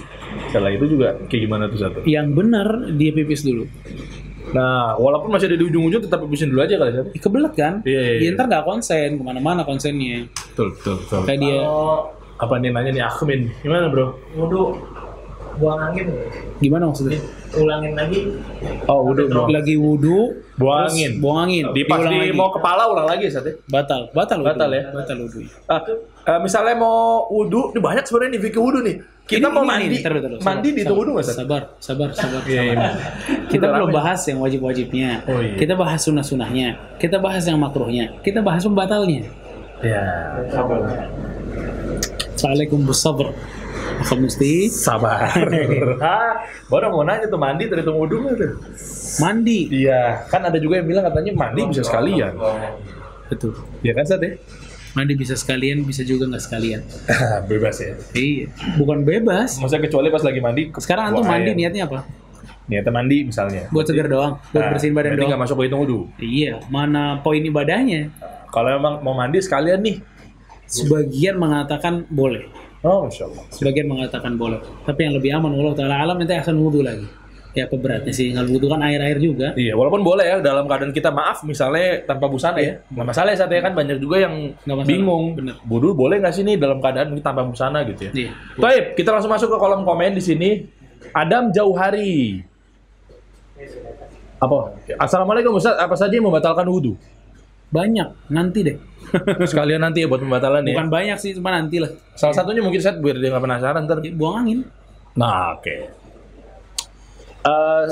Setelah itu juga kayak gimana tuh satu. Yang benar dia pipis dulu. Nah, walaupun masih ada di ujung-ujung tetap pipisin dulu aja kali satu. Ih, Kebelet kan? Iya, iya, Ya, iya. ntar nggak konsen, ke mana-mana konsennya. Betul betul betul. Kayak dia, apa nih nanya nih Akmin, gimana bro? Wudhu buang angin gimana maksudnya? ulangin lagi Oh wudhu. Lagi wudhu, Buang terus angin. buang angin. Di pas di lagi. mau kepala ulang lagi saat ya. Batal, batal wudhu. Batal ya? Batal wudhu. Ah, eh, misalnya mau wudhu, ini banyak sebenarnya nih fikih wudhu nih. Kita Ini- mau ini- mandi, ini, taruh, taruh, mandi sabar, di itu sabar, wudhu nggak? Sabar, sabar, sabar, Iya, sabar. iya. Kita belum bahas yang wajib-wajibnya. Oh, iya. Kita bahas sunnah-sunnahnya. Kita bahas yang makruhnya. Kita bahas pembatalnya. Ya. Assalamualaikum bersabar. Maka mesti Sabar. (laughs) Hah, baru mau nanya tuh mandi dari wudhu nggak tuh? mandi. Iya, kan ada juga yang bilang katanya mandi bisa sekalian. Betul. Iya kan Sat ya? Mandi bisa sekalian, bisa juga nggak sekalian. (laughs) Bebas ya. Iya. Bukan bebas. Maksudnya kecuali pas lagi mandi. Sekarang antum mandi air. niatnya apa? Niatnya mandi misalnya. Buat segar doang, buat Nah, bersihin badan doang. nggak masuk ke hitung wudhu. Iya, mana poin ibadahnya? Kalau emang mau mandi sekalian nih. Sebagian mengatakan boleh, Oh, masya Allah. sebagian mengatakan boleh. Tapi yang lebih aman, Allah taala alam nanti akan wudhu lagi. Ya apa beratnya sih? Kalau wudhu kan air-air juga. Iya, walaupun boleh ya dalam keadaan kita maaf misalnya tanpa busana ya. Nggak masalah ya saatnya kan banyak juga yang Nggak bingung. bener. Wudhu boleh nggak sih nih dalam keadaan tanpa busana gitu ya? Iya. Baik, kita langsung masuk ke kolom komen di sini. Adam Jauhari. Apa? Assalamualaikum Ustaz, apa saja yang membatalkan wudhu? Banyak, nanti deh. (laughs) Sekalian nanti ya buat pembatalan ya. Bukan banyak sih, cuma nanti lah. Salah satunya mungkin saya biar dia nggak penasaran ntar. Ya, buang angin. Nah, oke. Eh,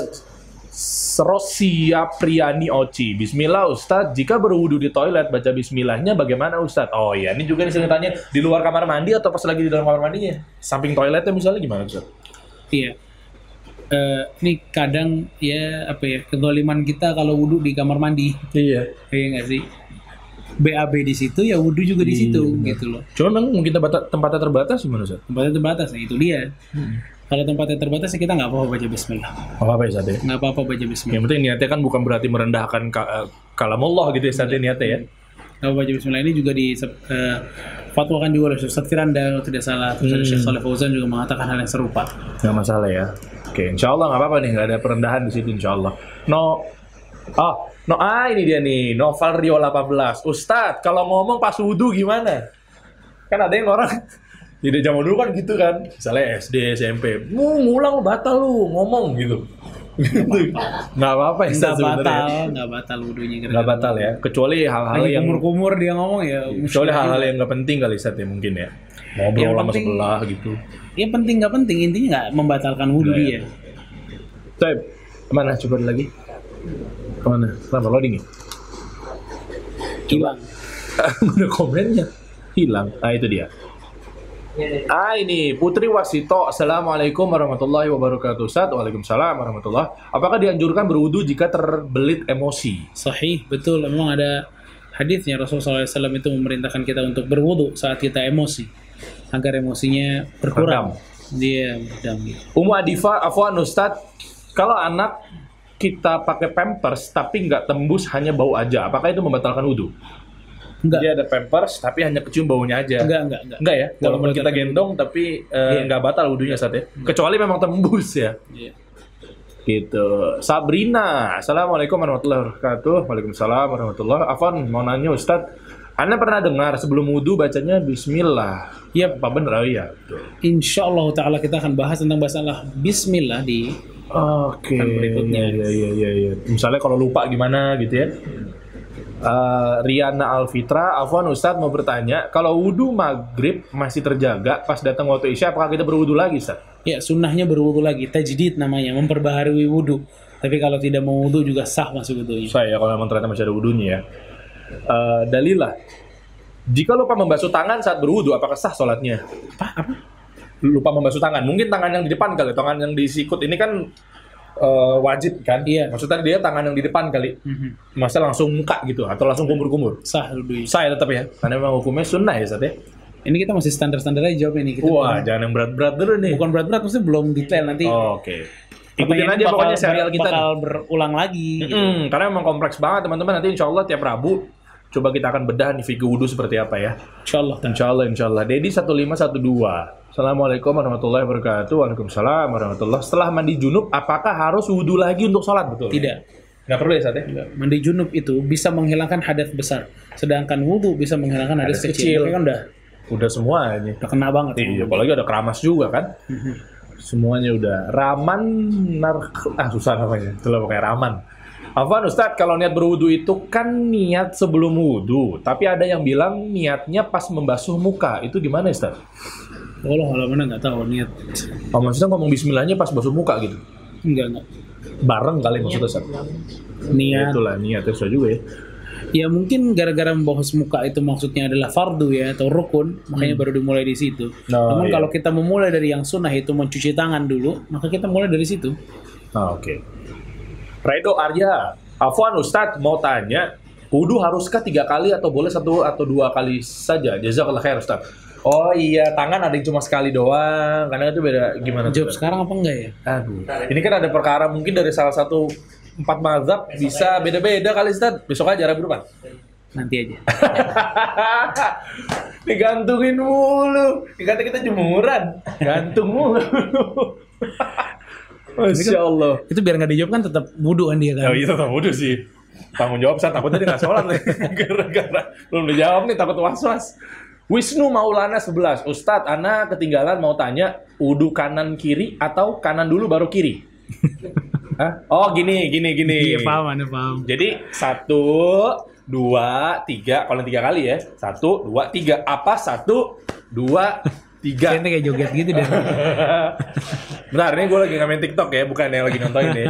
Rosia Priani Oci. Bismillah Ustadz, jika berwudu di toilet baca bismillahnya bagaimana Ustadz? Oh iya, ini juga nih sering tanya di luar kamar mandi atau pas lagi di dalam kamar mandinya? Samping toiletnya misalnya gimana Ustadz? Iya. Eh, ini kadang ya apa ya kedoliman kita kalau wudhu di kamar mandi, Iya. iya nggak sih? BAB di situ ya wudhu juga di situ gitu loh. Cuma memang mungkin tempat tempatnya terbatas gimana Ustadz? Tempatnya terbatas, nah itu dia. Kalau tempatnya terbatas ya kita nggak apa-apa baca Bismillah, Apa apa ya Ustadz ya? nggak apa-apa baca Bismillah. Yang penting niatnya kan bukan berarti merendahkan ka, eh, kalamullah gitu ya ya, niatnya ya. Kalau baca Bismillah ini juga di eh, fatwa kan juga oleh Ustaz Firanda kalau tidak salah, terus ada Syekh Saleh Fauzan juga mengatakan hal yang serupa. Nggak masalah ya. Oke, insya Allah nggak apa-apa nih, nggak ada perendahan di situ insya Allah. No, oh, no, ah ini dia nih, Noval Rio 18. Ustadz, kalau ngomong pas wudhu gimana? Kan ada yang orang, (laughs) jadi zaman dulu kan gitu kan, misalnya SD, SMP, mu ngulang batal lu, ngomong gitu. (laughs) Nggak apa-apa ya Nggak batal, nggak batal wudhunya. Nggak batal ya, kecuali hal-hal Lagi yang kumur-kumur dia ngomong ya. kecuali hal-hal yang nggak penting kali Ustadz ya mungkin ya. Ngobrol sama penting- sebelah gitu. Ya penting nggak penting intinya nggak membatalkan wudhu Nggak ya. dia. Taip, ke mana? Coba lagi. Ke mana? Kenapa loading ya? Hilang. (laughs) Ada komennya. Hilang. Ah, itu dia. Ah, ini Putri Wasito. Assalamualaikum warahmatullahi wabarakatuh. Ustaz, Waalaikumsalam warahmatullahi Apakah dianjurkan berwudu jika terbelit emosi? Sahih, betul. Memang ada hadisnya Rasulullah SAW itu memerintahkan kita untuk berwudhu saat kita emosi agar emosinya berkurang. Dia berdamai. Umu Adifa, Afwan Ustadz, kalau anak kita pakai pampers tapi nggak tembus hanya bau aja, apakah itu membatalkan wudhu? Enggak. Dia ada pampers tapi hanya kecium baunya aja. Enggak, enggak, enggak. Enggak ya, Nggak walaupun kita gendong tapi eh, Iya. nggak batal wudhunya saat ya. Kecuali memang tembus ya. Iya. Gitu. Sabrina, Assalamualaikum warahmatullahi wabarakatuh. Waalaikumsalam warahmatullahi Afan, mau nanya Ustadz, Anda pernah dengar sebelum wudhu bacanya Bismillah? Iya, Pak bener, oh iya. Insya Allah Ta'ala kita akan bahas tentang masalah Bismillah di Oke. Kan berikutnya. Iya, iya, iya, iya. Misalnya kalau lupa gimana gitu ya. Eh, Riana Alfitra, Afwan Ustadz mau bertanya, kalau wudhu maghrib masih terjaga pas datang waktu isya, apakah kita berwudhu lagi, Ustadz? Ya sunnahnya berwudu lagi, tajdid namanya, memperbaharui wudu. Tapi kalau tidak mau wudu juga sah masuk wudunya. Saya kalau memang ternyata masih ada wudhunya ya. Eh, dalilah. Jika lupa membasuh tangan saat berwudhu, apakah sah sholatnya? Apa? Apa? Lupa membasuh tangan. Mungkin tangan yang di depan kali, tangan yang di sikut ini kan eh, wajib kan? Iya. Maksudnya dia tangan yang di depan kali. Mhm. Masa langsung muka gitu, atau langsung kumur-kumur? Sah wudunya. Saya tetap ya, karena memang hukumnya sunnah ya, Sat ya. Ini kita masih standar-standar aja jawab ini. Kita Wah, bukan- jangan yang berat-berat dulu nih. bukan berat-berat, maksudnya belum detail nanti. Oke. Ikutin pertanyaan aja bakal- pokoknya serial kita. Bakal nih. berulang lagi. gitu. Mm-mm, karena memang kompleks banget teman-teman. Nanti insya Allah tiap Rabu coba kita akan bedah nih fikih wudhu seperti apa ya. Insya Allah. Insya Allah, insya Allah. Dedi 1512. Assalamualaikum warahmatullahi wabarakatuh. Waalaikumsalam warahmatullahi Setelah mandi junub, apakah harus wudhu lagi untuk sholat? Betul. Tidak. Nggak perlu ya, Sat ya? Mandi junub itu bisa menghilangkan hadas besar. Sedangkan wudu bisa menghilangkan hadas, Hadas kecil. kecil. Kan udah, Udah semua ini. udah kena banget. Iya, apalagi ada keramas juga kan. Semuanya udah. Raman nar ah susah namanya. Itulah pokoknya Raman. Afwan Ustadz, kalau niat berwudu itu kan niat sebelum wudu, tapi ada yang bilang niatnya pas membasuh muka. Itu gimana Ustadz? Allah Allah mana nggak tahu niat. Oh, maksudnya ngomong bismillahnya pas basuh muka gitu. Enggak enggak. Bareng kali maksudnya Ustadz. Niat. Itulah niatnya susah juga ya. Ya mungkin gara-gara membahas muka itu maksudnya adalah fardu ya atau rukun, makanya baru dimulai di situ. Oh, Namun iya. kalau kita memulai dari yang sunnah itu mencuci tangan dulu, maka kita mulai dari situ. Ah, Oke. Redo Arya, Afwan Ustadz mau tanya, wudhu haruskah tiga kali atau boleh satu atau dua kali saja? Jazakallah khair Ustadz. Oh iya, tangan ada yang cuma sekali doang. Karena itu beda gimana? Jawab Ustadz? sekarang apa enggak ya? Aduh, ini kan ada perkara mungkin dari salah satu empat mazhab bisa beda-beda kali Ustadz. Besok aja Rabu depan. Nanti aja. (laughs) Digantungin mulu. Dikata kita jemuran. Gantung mulu. (laughs) Masya Allah. itu biar nggak dijawab kan tetap wudu kan dia kan. Oh iya tetap wudhu sih. Tanggung jawab saya takutnya dia nggak sholat nih. (laughs) Gara-gara belum dijawab nih takut was-was. Wisnu Maulana 11. Ustadz, Ana ketinggalan mau tanya wudhu kanan kiri atau kanan dulu baru kiri? (laughs) Hah? Oh gini, gini, gini. Iya paham, anda paham. Jadi satu, dua, tiga. Kalau tiga kali ya. Satu, dua, tiga. Apa? Satu, dua, tiga. Kayaknya kayak joget gitu deh. (laughs) Bentar, ini gue lagi ngamen TikTok ya, bukan yang lagi nonton ini.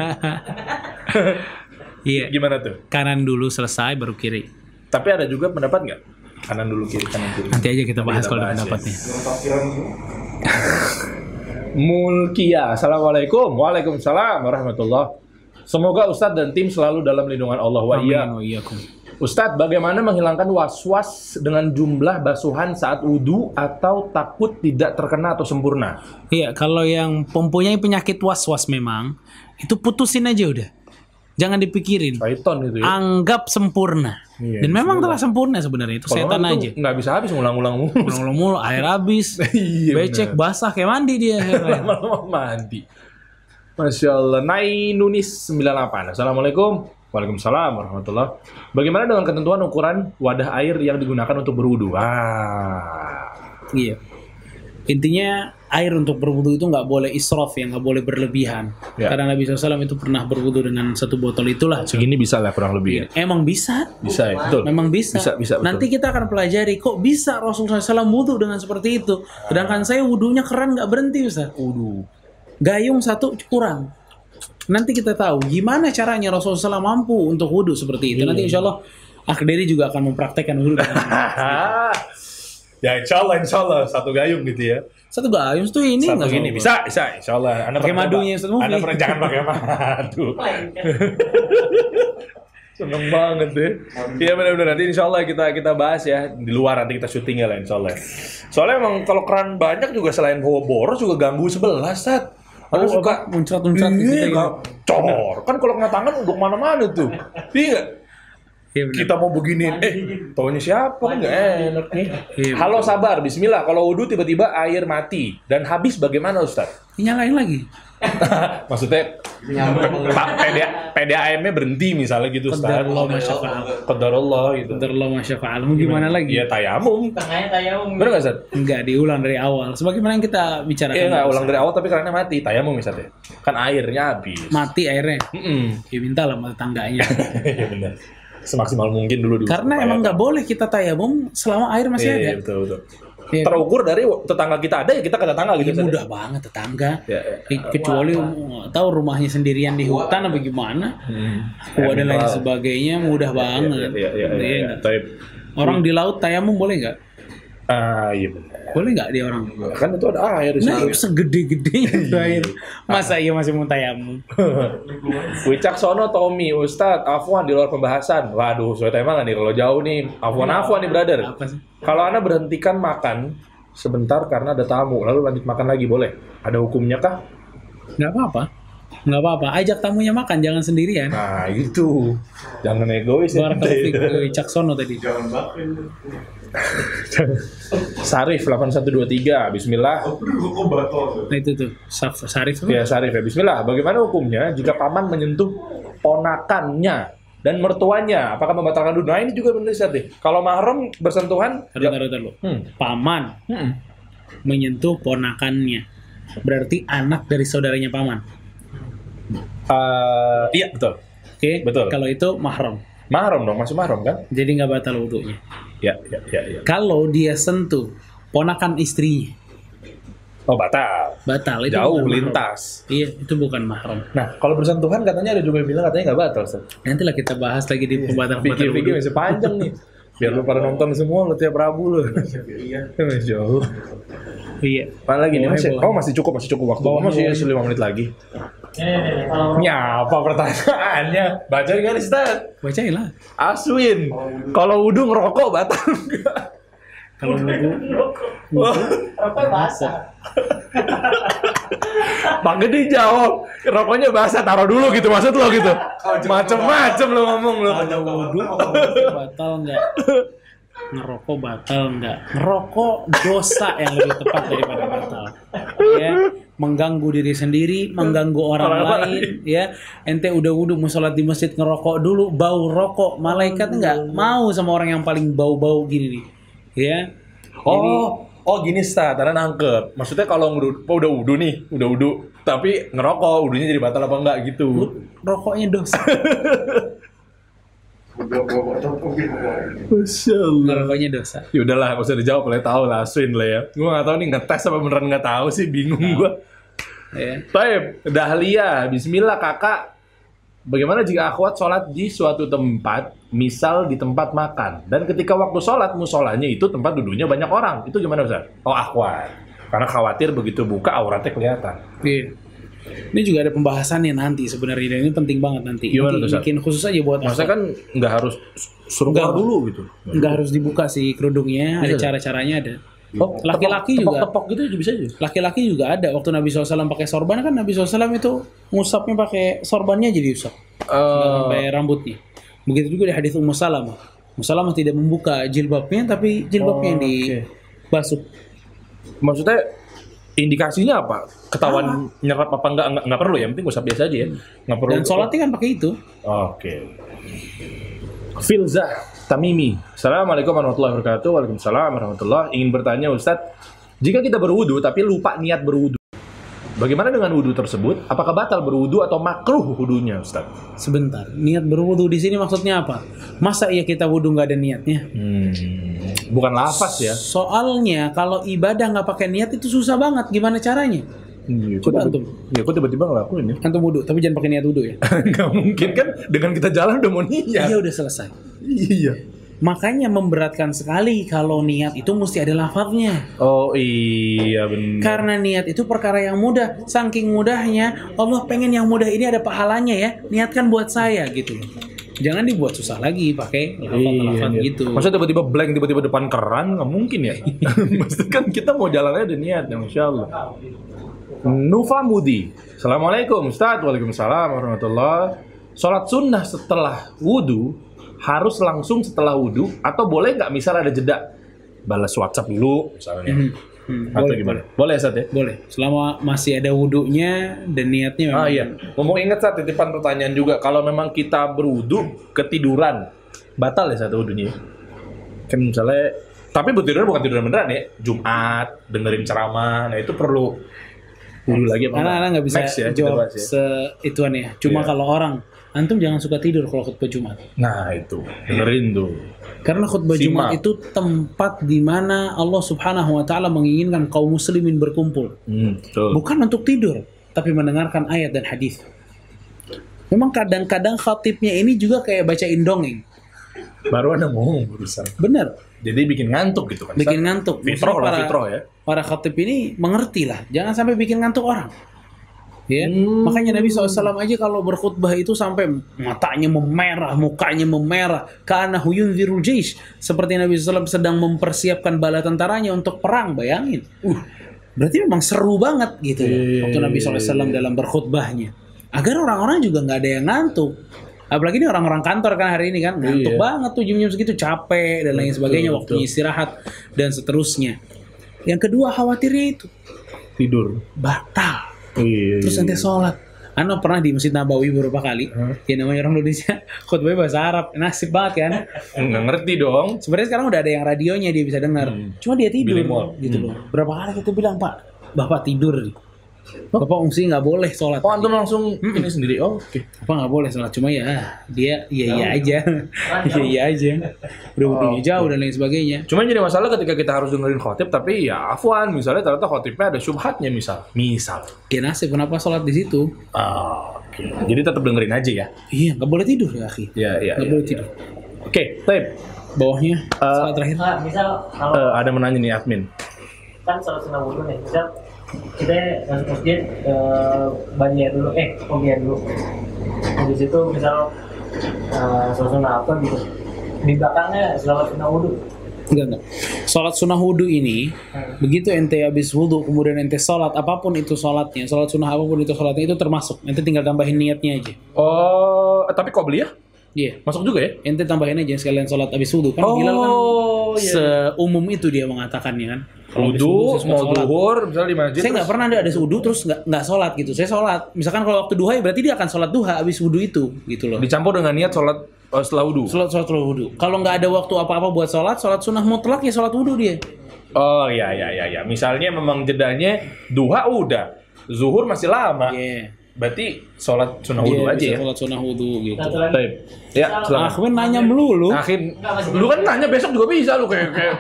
Iya. Gimana tuh? Kanan dulu selesai baru kiri. Tapi ada juga pendapat nggak? Kanan dulu kiri, kanan kiri. Nanti aja kita bahas Kita kalau ya. pendapatnya. (laughs) Mulkia, Assalamualaikum. Waalaikumsalam warahmatullah. Semoga Ustadz dan tim selalu dalam lindungan Allah wa iya. Ustadz, bagaimana menghilangkan was-was dengan jumlah basuhan saat wudhu atau takut tidak terkena atau sempurna? Iya, kalau yang mempunyai penyakit was-was memang, itu putusin aja udah. Jangan dipikirin. Python itu ya. Anggap sempurna. Iya, Dan memang telah sempurna sebenarnya itu Kalau setan aja. nggak bisa habis ngulang-ngulang mulu. Ulang-ulang mulu, air habis, (laughs) Iya, becek, basah kayak mandi dia. (laughs) Lama-lama mandi. Masya Allah. Nai Nunis 98. Assalamualaikum. Waalaikumsalam warahmatullah. Bagaimana dengan ketentuan ukuran wadah air yang digunakan untuk berwudu? Ah. Iya. Intinya air untuk berwudu itu nggak boleh israf ya, nggak boleh berlebihan. Ya. Karena Nabi SAW itu pernah berwudu dengan satu botol itulah. Segini bisa lah kurang lebih ya. Emang bisa, Bisa ya, betul. memang bisa. Bisa, bisa, betul. Nanti kita akan pelajari kok bisa Rasulullah SAW wudu dengan seperti itu. Sedangkan saya wudunya keren nggak berhenti Ustaz. Wudu. Gayung satu kurang. Nanti kita tahu gimana caranya Rasulullah SAW mampu untuk wudu seperti itu. Iya. Nanti insya Allah Akhderi juga akan mempraktekkan wudu. (laughs) ya insya Allah, insya Allah. Satu gayung gitu ya. Satu gayung tuh ini Satu nggak gini. Bisa, bisa. Insya Allah. Anda Pakai madunya, Mufi. Anda pernah jangan pakai madu. (laughs) Seneng banget deh. Iya benar-benar nanti insya Allah kita kita bahas ya di luar nanti kita syuting ya lah insya Allah. Soalnya emang kalau keran banyak juga selain bawa boros juga ganggu sebelah Sat. Ada Oh, suka? Muncrat-muncrat Iya, gitu ya. nggak- cor. Kan kalau kena tangan udah ke mana-mana tuh. Iya benar. Kita mau beginiin, eh taunya siapa kan nggak enak nih. Iya, Halo sabar, Bismillah. Kalau wudhu tiba-tiba air mati dan habis bagaimana Ustaz? Nyalain lagi. (laughs) Maksudnya Pak PDA, PDAM-nya berhenti misalnya gitu Ustaz. Qadarullah masya fa'al. Qadarullah gitu. Qadarullah masya fa'al. Mau gimana lagi? Iya tayamum. Tengahnya tayamum. Bener nggak Ustaz? Enggak diulang dari awal. Sebagaimana yang kita bicarakan. Iya nggak ulang dari awal tapi karena mati tayamum misalnya. Kan airnya habis. Mati airnya. Mm-mm. Ya mintalah sama tetangganya. (laughs) Iya benar. Semaksimal mungkin dulu dulu. Karena emang nggak boleh kita tayamum selama air masih Iya, ada. iya, betul betul. Iya. Terukur dari tetangga kita ada ya kita ke tetangga gitu. Ini Ustaz. mudah banget tetangga. Ya, ya. Ke- Kecuali nggak tahu rumahnya sendirian di hutan apa gimana. Hmm. Kuah dan lain sebagainya mudah banget. Iya, iya, iya, Iya iya. Orang di laut tayamum boleh nggak? Ah iya benar. Boleh nggak dia orang? Kan itu ada air di Nah, situ. segede-gede itu air. Masa iya masih mau tayamum? (laughs) Wicaksono Tommy, Ustadz, Afwan di luar pembahasan. Waduh, sesuai tema nggak nih? Kalau jauh nih, Afwan Afwan nih brother. Apa sih? Kalau anda berhentikan makan sebentar karena ada tamu, lalu lanjut makan lagi boleh? Ada hukumnya kah? Nggak apa-apa. Nggak apa-apa. Ajak tamunya makan, jangan sendirian. Nah itu, jangan egois ya. Fiik, Caksono tadi. (laughs) Sarif 8123, Bismillah. Nah itu tuh, Saf, Sarif apa? Ya Sarif ya, Bismillah. Bagaimana hukumnya jika paman menyentuh ponakannya dan mertuanya? Apakah membatalkan dulu? Nah ini juga benar deh. Kalau mahram bersentuhan, Taruh, taruh, taruh. Hmm. Paman Hmm. menyentuh ponakannya. Berarti anak dari saudaranya paman. Eh, iya betul. Oke? Betul. Kalau itu mahram. Mahram dong, masih mahram kan? Jadi nggak batal wudhunya. Ya, ya, ya, ya. Kalau dia sentuh ponakan istrinya, Oh batal. batal. Itu Jauh mahram. lintas. Iya, itu bukan mahram. Nah, kalau bersentuhan katanya ada juga yang bilang katanya nggak batal. Ustaz. Nantilah kita bahas lagi di pembatalan-pembatalan Pikir-pikir wudhu. masih panjang nih. Biar lu pada nonton semua lu tiap Rabu lu. Masya Allah. Iya. (laughs) Apa lagi nih? Masih, oh masih cukup, masih cukup waktu. Boleh, masih boleh. 5 menit lagi. Nih, nih, nih, kalau Nyapa pertanyaannya? Baca kan Ustaz? Bacain lah. Aswin, kalau wudhu ngerokok batal enggak? Kalau wudhu, rokok basah. (laughs) Bang Gede jawab, rokoknya basah taruh dulu gitu maksud lo gitu. Macem-macem lo ngomong lo. kalau wudhu batal nggak? Ngerokok batal nggak? Ngerokok dosa yang lebih tepat daripada batal. Ya, mengganggu diri sendiri, mengganggu orang, Orang lain. Ya, ente udah wudhu mau sholat di masjid ngerokok dulu, bau rokok, malaikat nggak mau sama orang yang paling bau-bau gini nih. Ya, Oh, oh gini sta, karena nangkep. Maksudnya kalau oh, udah wudhu nih, udah wudhu, tapi ngerokok, wudhunya jadi batal apa enggak gitu. rokoknya dosa. (laughs) Masya Allah. Rokoknya dosa. Ya udahlah, nggak usah dijawab lah, tahu lah, Aswin lah ya. Gue nggak tahu nih ngetes apa beneran nggak tahu sih, bingung gue. Ya. Baik, Dahlia, Bismillah kakak. Bagaimana jika akhwat sholat di suatu tempat, misal di tempat makan, dan ketika waktu sholat musolanya itu tempat duduknya banyak orang, itu gimana Ustaz? Oh akhwat, karena khawatir begitu buka auratnya kelihatan. Iya. Ini juga ada pembahasannya nanti sebenarnya dan ini penting banget nanti. Gimana Nanti tuh, bikin khusus aja buat Maksudnya kan nggak harus suruh Nggak. keluar dulu gitu. nggak harus dibuka sih kerudungnya, ada Bisa. cara-caranya ada. Oh, Laki-laki juga. Tepok gitu juga bisa aja. Laki-laki juga ada. Waktu Nabi SAW pakai sorban kan Nabi SAW itu ngusapnya pakai sorbannya jadi usap. Nggak sampai rambutnya. Begitu juga di hadis Ummu Salamah. Ummu Salamah tidak membuka jilbabnya tapi jilbabnya yang Oh, oke. dibasuh. Maksudnya indikasinya apa? Ketahuan nyerap apa enggak, enggak enggak perlu ya, penting usap biasa aja ya. Enggak perlu. Dan sholatnya kan pakai itu. Oke. Filzah Tamimi. Assalamualaikum warahmatullahi wabarakatuh. Waalaikumsalam warahmatullahi Ingin bertanya Ustadz, jika kita berwudu tapi lupa niat berwudu, bagaimana dengan wudu tersebut? Apakah batal berwudu atau makruh wudunya Ustadz? Sebentar, niat berwudu di sini maksudnya apa? Masa iya kita wudu nggak ada niatnya? Hmm, bukan lafaz ya. Soalnya kalau ibadah nggak pakai niat itu susah banget. Gimana caranya? Iya, Coba antum. Ya, kok tiba-tiba ngelakuin ya? Antum wudu, tapi jangan pakai niat wudu ya. (laughs) Nggak mungkin kan dengan kita jalan udah mau niat. Iya udah selesai. Iya. Makanya memberatkan sekali kalau niat itu mesti ada lafaznya. Oh iya benar. Karena niat itu perkara yang mudah. Saking mudahnya, Allah pengen yang mudah ini ada pahalanya ya. Niatkan buat saya gitu. Jangan dibuat susah lagi pakai lafaz-lafaz iya. gitu. Maksudnya tiba-tiba blank, tiba-tiba depan keran, nggak mungkin ya. (laughs) Maksudnya kan kita mau jalannya ada niat, ya, Masya Allah. Nufa Mudi. Assalamualaikum Ustaz. Waalaikumsalam warahmatullah. Sholat sunnah setelah wudhu harus langsung setelah wudhu atau boleh nggak misal ada jeda balas WhatsApp dulu misalnya Hmm, atau boleh, gimana? Boleh Ustaz ya? Boleh. Selama masih ada wudhunya dan niatnya memang Ah iya, ngomong ingat saat titipan pertanyaan juga. Kalau memang kita berwudu ketiduran, batal ya satu wudhunya. Kan misalnya, tapi bertiduran bukan tiduran beneran ya. Jumat, dengerin ceramah, nah itu perlu wudhu lagi apa Karena anak nggak bisa ya, jawab ya. se ituan ya. Cuma Iya. kalau orang antum jangan suka tidur kalau khutbah Jumat. Nah itu, dengerin tuh. Karena khutbah Simak. Jumat itu tempat di mana Allah Subhanahu wa taala menginginkan kaum muslimin berkumpul. Hmm, betul. Bukan untuk tidur, tapi mendengarkan ayat dan hadis. Memang kadang-kadang khatibnya ini juga kayak bacain dongeng. Baru ada ngomong barusan. Bener, Jadi bikin ngantuk gitu kan. bikin ngantuk. Fitroh Maksudnya lah, fitroh ya. Para khatib ini mengerti lah, jangan sampai bikin ngantuk orang. Ya, Hmm. makanya Nabi SAW aja kalau berkhutbah itu sampai matanya memerah, mukanya memerah, karena huyun jaish seperti Nabi SAW sedang mempersiapkan bala tentaranya untuk perang, bayangin. Uh, berarti memang seru banget gitu loh, Iya, waktu Nabi SAW dalam berkhutbahnya. Agar orang-orang juga nggak ada yang ngantuk. Apalagi ini orang-orang kantor kan hari ini kan ngantuk Iya. banget tuh jam-jam segitu capek dan lain sebagainya waktunya istirahat dan seterusnya. Yang kedua khawatirnya itu Tidur. batal. Iya. Terus nanti sholat. Anu pernah di Masjid Nabawi beberapa kali. Ya namanya orang Indonesia (laughs) khutbahnya bahasa Arab. Nasib banget kan. Nggak ngerti dong. Sebenarnya sekarang udah ada yang radionya dia bisa dengar. Cuma dia tidur Billy Moore. gitu loh. Berapa kali kita bilang, "Pak, Bapak tidur." Bapak ungsi nggak boleh sholat. Oh antum langsung ini sendiri. Oh, oke. Bapak nggak boleh sholat. Cuma ya dia iya iya aja. (laughs) Iya iya aja. Udah wudunya jauh dan lain sebagainya. Cuma jadi masalah ketika kita harus dengerin khotib tapi ya afwan misalnya ternyata khotibnya ada syubhatnya misal. Misal. Ya nasib kenapa sholat di situ? Ah, oke. Jadi tetap dengerin aja ya. Iya nggak boleh tidur ya akhi. Ya, ya. Nggak ya. boleh tidur. Oke, Taib. Bawahnya sholat terakhir. Nah, misal kalau Eh, ada menanya nih admin. kan sholat sunnah wudhu nih, misal kita masuk masjid eh, banjir dulu, eh pembiar dulu. Di situ misal eh, sholat sunnah apa gitu, di belakangnya sholat sunnah wudhu. Enggak, enggak. Sholat sunnah wudhu ini, Hmm. begitu ente habis wudhu, kemudian ente sholat, apa pun itu sholatnya, sholat sunnah apa pun itu sholatnya, itu termasuk. Ente tinggal tambahin niatnya aja. Oh, eh, tapi kok beli ya? Iya. Masuk juga ya? Ente tambahin aja sekalian sholat habis wudhu. Kan Bilal kan Oh, iya. seumum itu dia mengatakannya kan. Wudhu, mau duhur, misalnya di masjid. Saya nggak pernah ada ada wudhu terus nggak nggak sholat gitu. Saya sholat. Misalkan kalau waktu duha ya berarti dia akan sholat duha habis wudhu itu gitu loh. dicampur dengan niat sholat eh, setelah wudhu. Sholat sholat wudhu. Kalau nggak ada waktu apa-apa buat sholat, sholat sunnah mutlak ya sholat wudhu dia. Oh iya iya iya iya. Misalnya memang jedanya duha udah, zuhur masih lama. Iya. Berarti sholat sunnah wudhu Iya, aja ya. Sholat sunnah wudhu gitu. Lagi. Taib. Ya, silakan. Akhwin nanya melulu. Akhir, lu kan nanya besok juga bisa lu kayak kayak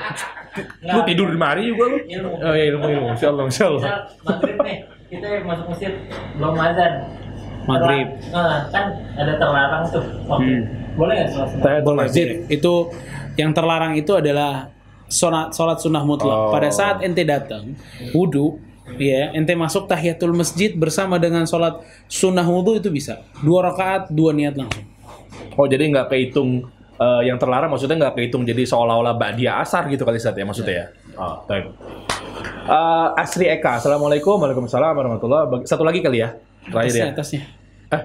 lu tidur di mari juga lu. Ilmu. Oh iya ilmu ilmu. Insyaallah insyaallah. Maghrib nih, kita masuk masjid belum azan. Maghrib. Nah, kan ada terlarang tuh. Hmm. Boleh nggak sholat? Tahiyatul masjid. Itu yang terlarang itu adalah sholat sholat sunnah mutlak. Oh. Pada saat ente datang wudhu, ya ente masuk tahiyatul masjid bersama dengan sholat sunnah wudhu itu bisa dua rakaat dua niat langsung. Oh jadi nggak kehitung eh, yang terlarang maksudnya nggak kehitung jadi seolah-olah dia asar gitu kali Ustaz ya maksudnya ya. Oh, baik. Eh, Asri Eka, Assalamualaikum Waalaikumsalam warahmatullahi wabarakatuh. Satu lagi kali ya, terakhir ya. Atasnya, atasnya. Eh,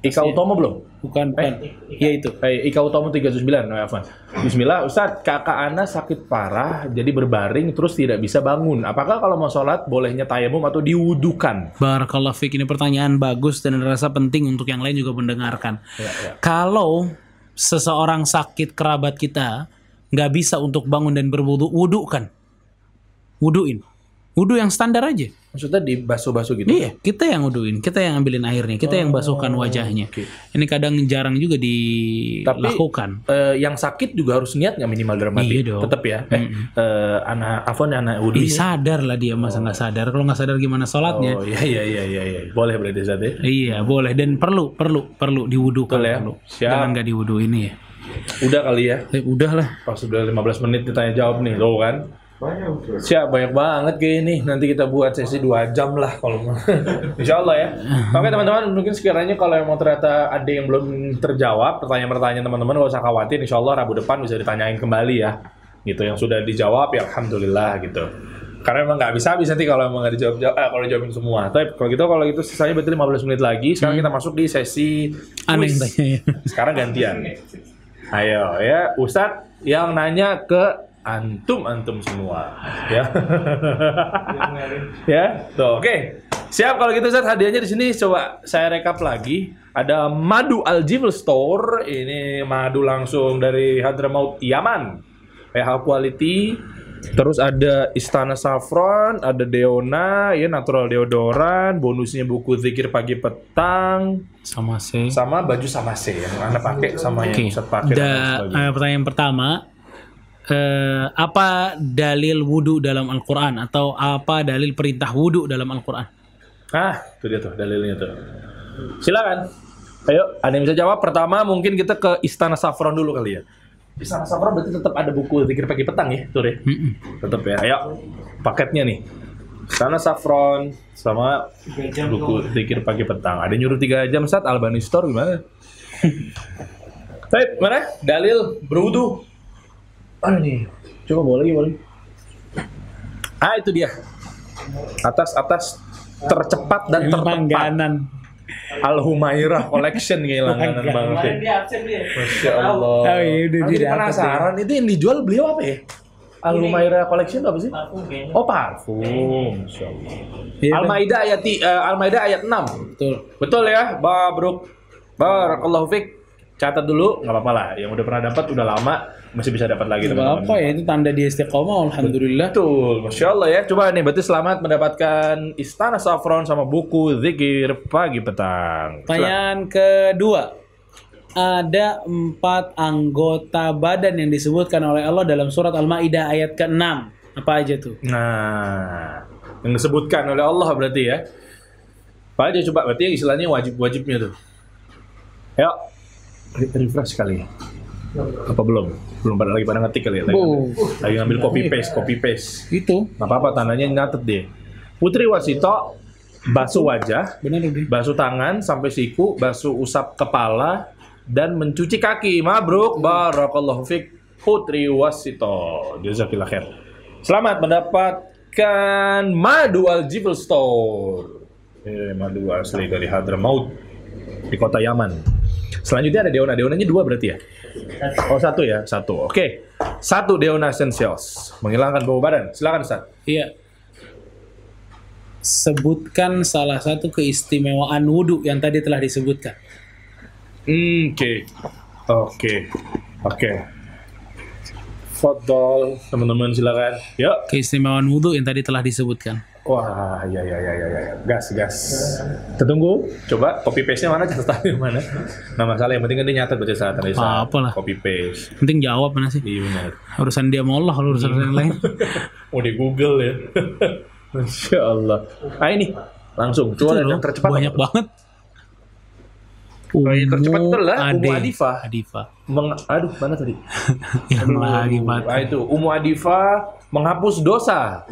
Ika Utomo belum? Bukan, bukan. Ya itu. Eh, Ika Utomo 379, no, Afwan. Bismillah, Ustadz, kakak Ana sakit parah, jadi berbaring terus tidak bisa bangun. Apakah kalau mau sholat bolehnya tayamum atau diwudukan? Barakallah Fik, ini pertanyaan bagus dan rasa penting untuk yang lain juga mendengarkan. Ya, ya. Kalau seseorang sakit kerabat kita nggak bisa untuk bangun dan berwudu, wudukan. Wuduin. Wudu yang standar aja. Maksudnya dibasuh-basuh gitu? Iya, kita yang wuduin, kita yang ambilin airnya, kita yang basuhkan wajahnya. oke. Ini kadang jarang juga dilakukan. Eh, yang sakit juga harus niat nggak minimal dalam? Iya dong. Tetap ya? Eh, eh, anak Afwan anak Udi. Ih, sadar lah dia masa nggak sadar. Kalau nggak sadar gimana sholatnya? Oh iya iya iya iya iya. Boleh berarti Ustadz ya. Iya, boleh dan perlu, perlu, perlu diwudukan. Betul ya. Perlu. Siap. Jangan nggak diwuduin ya. Udah kali ya. Eh, udah lah. Pas sudah 15 menit ditanya jawab nih, lo kan. Siap banyak banget kayak ini. Nanti kita buat sesi dua jam lah kalau mau. (laughs) Insya Allah ya. Oke teman-teman, mungkin sekiranya kalau yang mau ternyata ada yang belum terjawab pertanyaan-pertanyaan teman-teman gak usah khawatir. Insya Allah Rabu depan bisa ditanyain kembali ya. Gitu yang sudah dijawab ya Alhamdulillah gitu. Karena emang nggak bisa habis nanti kalau emang nggak dijawab jawab, eh, kalau dijawabin semua. Tapi kalau gitu kalau gitu sisanya berarti 15 menit lagi. Sekarang kita masuk di sesi Aneh quiz. ya. Sekarang gantian. Ayo ya, Ustadz yang nanya ke antum antum semua, ya. (laughs) ya, tuh, oke. Siap kalau gitu Ustadz hadiahnya di sini coba saya rekap lagi. Ada madu Al Store. Ini madu langsung dari Hadramaut Yaman. PH quality. Terus ada Istana Saffron, ada Deona, ya natural deodoran, bonusnya buku zikir pagi petang, Sama saya. sama baju sama C yang anda pakai sama Oke. yang Ustadz pakai. dan Da, eh, pertanyaan pertama, eh, apa dalil wudhu dalam Al-Quran atau apa dalil perintah wudhu dalam Al-Quran? Ah, itu dia tuh dalilnya tuh. Silakan. Ayo, ada yang bisa jawab? Pertama mungkin kita ke Istana Saffron dulu kali ya. Istana Saffron berarti tetap ada buku zikir pagi petang ya, tuh deh. Mm-mm. Tetap ya. Ayo, paketnya nih. Istana Saffron sama buku zikir pagi petang. Ada nyuruh tiga jam saat Albani Store gimana? (laughs) Baik, mana? Dalil berwudu. Mana nih? Coba boleh lagi boleh. Ah, itu dia. Atas atas tercepat dan Yang tertepat. Al Humairah Collection kayak (laughs) langganan Langganan. banget ya. Kemarin dia absen dia. Masya Allah. Oh iya, udah Aku penasaran itu yang dijual beliau apa ya? Al Humairah Collection apa sih? Parfum. Oh parfum. Masya Allah. Iya, Al-Maidah ayat ti- eh, Al-Maidah ayat 6. Betul. Betul ya, Babruk. Barakallahu fik. Catat dulu, nggak apa-apa lah. Yang udah pernah dapat udah lama, masih bisa dapat lagi teman-teman. apa ya, itu tanda dia istiqomah, Alhamdulillah. Betul, Masya Allah ya. Coba nih, berarti selamat mendapatkan Istana Saffron sama buku Zikir Pagi Petang. Pertanyaan kedua. Ada empat anggota badan yang disebutkan oleh Allah dalam surat Al-Ma'idah ayat ke-6. Apa aja tuh? Nah, yang disebutkan oleh Allah berarti ya. Apa aja coba, berarti istilahnya wajib-wajibnya tuh. Ayo, re- refresh kali. Apa belum? Belum pada lagi pada ngetik kali ya? Lagi, ngambil, lagi ngambil copy paste, copy paste. Itu. Nggak apa-apa, tandanya nyatet deh. Putri Wasito, basuh wajah, Benar basuh tangan sampai siku, basuh usap kepala, dan mencuci kaki. Mabruk, barakallahu fik. Putri Wasito. Jazakillah khair. Selamat mendapatkan madu al Jibel Store. Eh, madu asli dari Hadramaut di kota Yaman. Selanjutnya ada Deona. Deonanya dua berarti ya? Oh satu ya, satu. Oke, satu Deona Essentials menghilangkan bau badan. Silakan Ustaz. Iya. Sebutkan salah satu keistimewaan wudhu yang tadi telah disebutkan. Hmm, Oke, oke, oke. Fotol, teman-teman silakan. Yuk. Keistimewaan wudhu yang tadi telah disebutkan. Wah, ya ya ya ya ya, gas gas. Kita tunggu. Coba copy paste nya mana catatannya mana? Nah masalah yang penting kan dia nyatet baca catatan. Apa lah. Copy paste. Penting jawab mana sih? Iya benar. Urusan dia sama Allah, kalau urusan yang lain. (laughs) Mau di Google ya. (laughs) Masya Allah. Ah ini langsung. Coba yang tercepat. banyak apa? banget. Oh, yang tercepat itu adalah Umu Ade. Adifah. Adifah. Meng, aduh mana tadi? (laughs) yang lagi Ah mati. itu Umu Adifah menghapus dosa.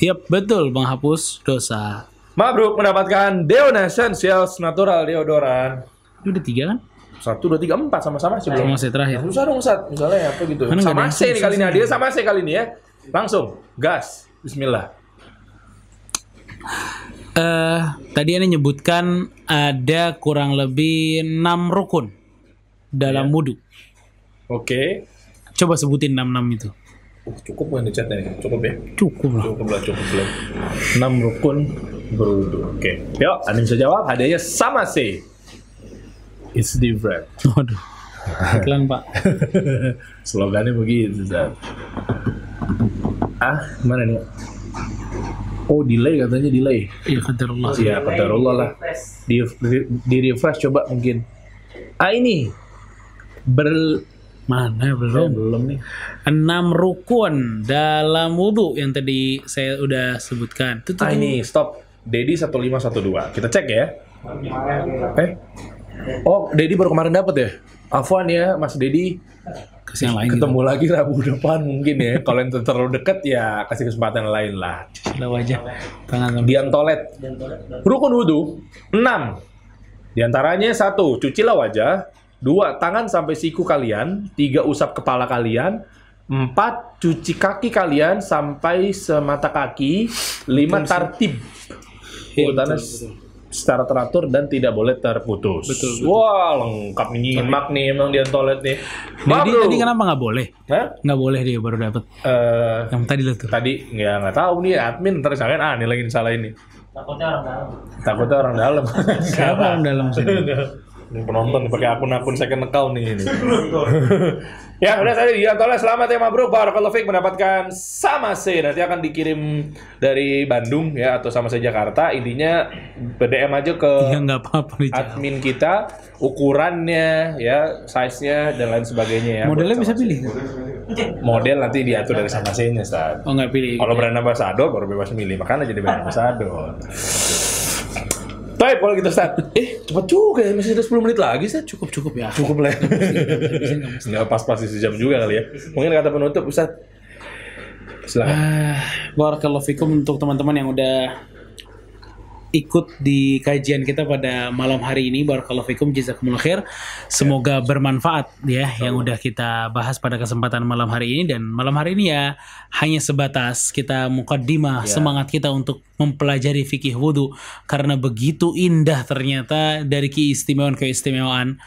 Yap, betul menghapus dosa. Mabruk mendapatkan Deona Essentials Natural Deodoran. Ini udah tiga kan? Satu, dua, tiga, empat sama-sama sih belum. Sama saya terakhir. Susah dong Sat, misalnya apa gitu. Mana sama susah kali ini, dia sama C kali ini ya. Langsung, gas. Bismillah. Eh, tadi ini nyebutkan ada kurang lebih enam rukun dalam Iya. wudhu. Oke. Coba sebutin enam enam itu. Uh, cukup nggak nih chatnya nih? Cukup ya? Cukup lah. Cukup lah, cukup lah. 6 rukun berwudu. Oke. Yuk, ada yang bisa jawab? Hadiahnya sama C. It's different. (laughs) Waduh. Iklan pak. Slogannya begitu, Zat. Ah, mana nih? Oh, delay katanya delay. Iya qadarullah. Iya, qadarullah lah. Di, di, di refresh coba mungkin. Ah, ini. Ber... Mana belum? belum nih. Enam rukun dalam wudhu yang tadi saya udah sebutkan. Itu tuh Ah, ini stop. Dedi 1512. Kita cek ya. Eh? Oh, Dedi baru kemarin dapat ya? Afwan ya, Mas Dedi. kasih yang lain gitu. Ketemu lagi Rabu depan mungkin ya. Kalau yang terlalu deket ya kasih kesempatan lain lah. Sila wajah tangan Diantolet. Rukun wudhu 6. Di antaranya satu, cucilah wajah. Dua, tangan sampai siku kalian. Tiga, usap kepala kalian. Empat, cuci kaki kalian sampai semata kaki. Lima, tartib. Urutannya secara teratur dan tidak boleh terputus. Betul, betul. Wah, lengkap nih nyimak nih emang di toilet nih. Jadi tadi kenapa nggak boleh? Hah? Nggak boleh dia baru dapat. Eh, Yang tadi lo tuh. tadi nggak nggak tahu nih admin ntar misalkan ah nih lagi salah ini. takutnya orang dalam Takutnya orang dalam. Siapa orang dalam sini? (laughs) Ini penonton nih pakai akun-akun second account nih ini. (laughs) ya udah tadi ya tolong selamat ya Mabruk Barakallahu Fik mendapatkan sama C. Nanti akan dikirim dari Bandung ya atau sama saya Jakarta. Intinya PDM aja ke Ya apa-apa admin kita ukurannya ya size-nya dan lain sebagainya ya. Modelnya bisa pilih. Model nanti diatur dari sama C-nya Ustaz. Oh nggak pilih. Kalau brand ambassador baru bebas milih, makanya jadi brand ambassador. Baik, kalau gitu Ustaz. Eh, cepet juga ya, masih ada 10 menit lagi Ustaz. Cukup cukup ya. Cukup lah. Nggak pas-pas sejam juga kali ya. Mungkin kata penutup Ustaz. Silakan. Ah, Barakallahu fikum untuk teman-teman yang udah ikut di kajian kita pada malam hari ini. Barakallahu fikum jazakumullah khair. Semoga bermanfaat ya yang udah kita bahas pada kesempatan malam hari ini. Dan malam hari ini ya hanya sebatas kita mukaddimah semangat kita untuk mempelajari fikih wudhu karena begitu indah ternyata dari keistimewaan keistimewaan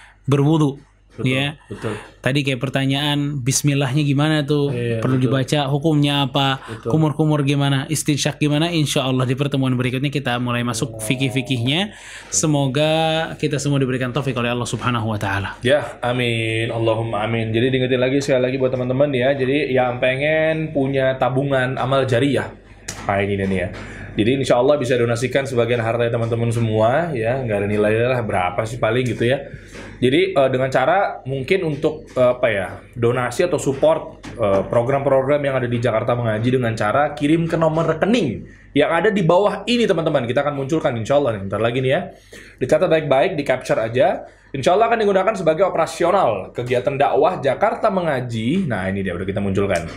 berwudhu ya Betul. Tadi kayak pertanyaan Bismillahnya gimana tuh? Iya, Perlu dibaca hukumnya apa? Kumur-kumur gimana? Istinsyak gimana? Insya Allah di pertemuan berikutnya kita mulai masuk fikih-fikihnya. Semoga kita semua diberikan taufik oleh Allah Subhanahu Wa Taala. Ya, amin. Allahumma amin. Jadi diingetin lagi sekali lagi buat teman-teman ya. Jadi yang pengen punya tabungan amal jariah. Kayak gini nih ya. Jadi insya Allah bisa donasikan sebagian harta teman-teman semua ya. Nggak ada nilainya lah berapa sih paling gitu ya. Jadi eh, dengan cara mungkin untuk eh, apa ya donasi atau support eh, program-program yang ada di Jakarta Mengaji dengan cara kirim ke nomor rekening yang ada di bawah ini teman-teman. Kita akan munculkan insya Allah nih. Bentar lagi nih ya. Dicatat baik-baik, di capture aja. Insya Allah akan digunakan sebagai operasional kegiatan dakwah Jakarta Mengaji. Nah ini dia udah kita munculkan.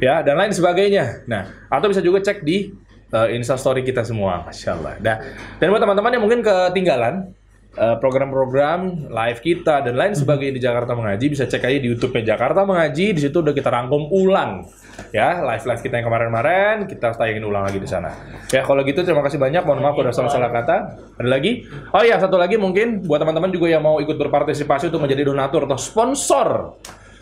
Ya dan lain sebagainya. Nah atau bisa juga cek di uh, Instastory kita semua, masya Allah. Nah, dan buat teman-teman yang mungkin ketinggalan uh, program-program live kita dan lain sebagainya di Jakarta Mengaji bisa cek aja di YouTube-nya Jakarta Mengaji. Di situ udah kita rangkum ulang ya live-live kita yang kemarin-kemarin kita tayangin ulang lagi di sana. Ya kalau gitu terima kasih banyak. Mohon maaf udah salah-salah kata. Ada lagi? Oh iya satu lagi mungkin buat teman-teman juga yang mau ikut berpartisipasi untuk menjadi donatur atau sponsor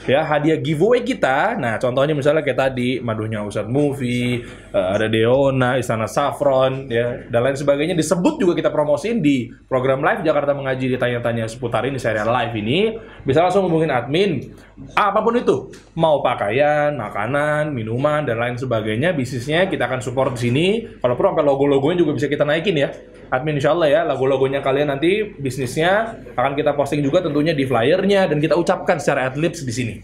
ya hadiah giveaway kita. Nah, contohnya misalnya kayak tadi madunya Ustadz Movie, eh, ada Deona, Istana Saffron, ya dan lain sebagainya disebut juga kita promosiin di program live Jakarta mengaji ditanya-tanya seputar ini serial live ini. Bisa langsung hubungin admin apa pun itu, mau pakaian, makanan, minuman dan lain sebagainya, bisnisnya kita akan support di sini. Kalau perlu sampai logo-logonya juga bisa kita naikin ya. Admin insya Allah ya, logo-logonya kalian nanti bisnisnya akan kita posting juga tentunya di flyernya dan kita ucapkan secara adlibs di sini.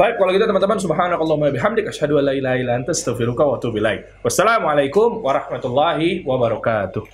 Baik, kalau gitu teman-teman subhanakallahumma bihamdik asyhadu an la ilaha illa anta astaghfiruka wa atubu ilaik. Wassalamualaikum warahmatullahi wabarakatuh.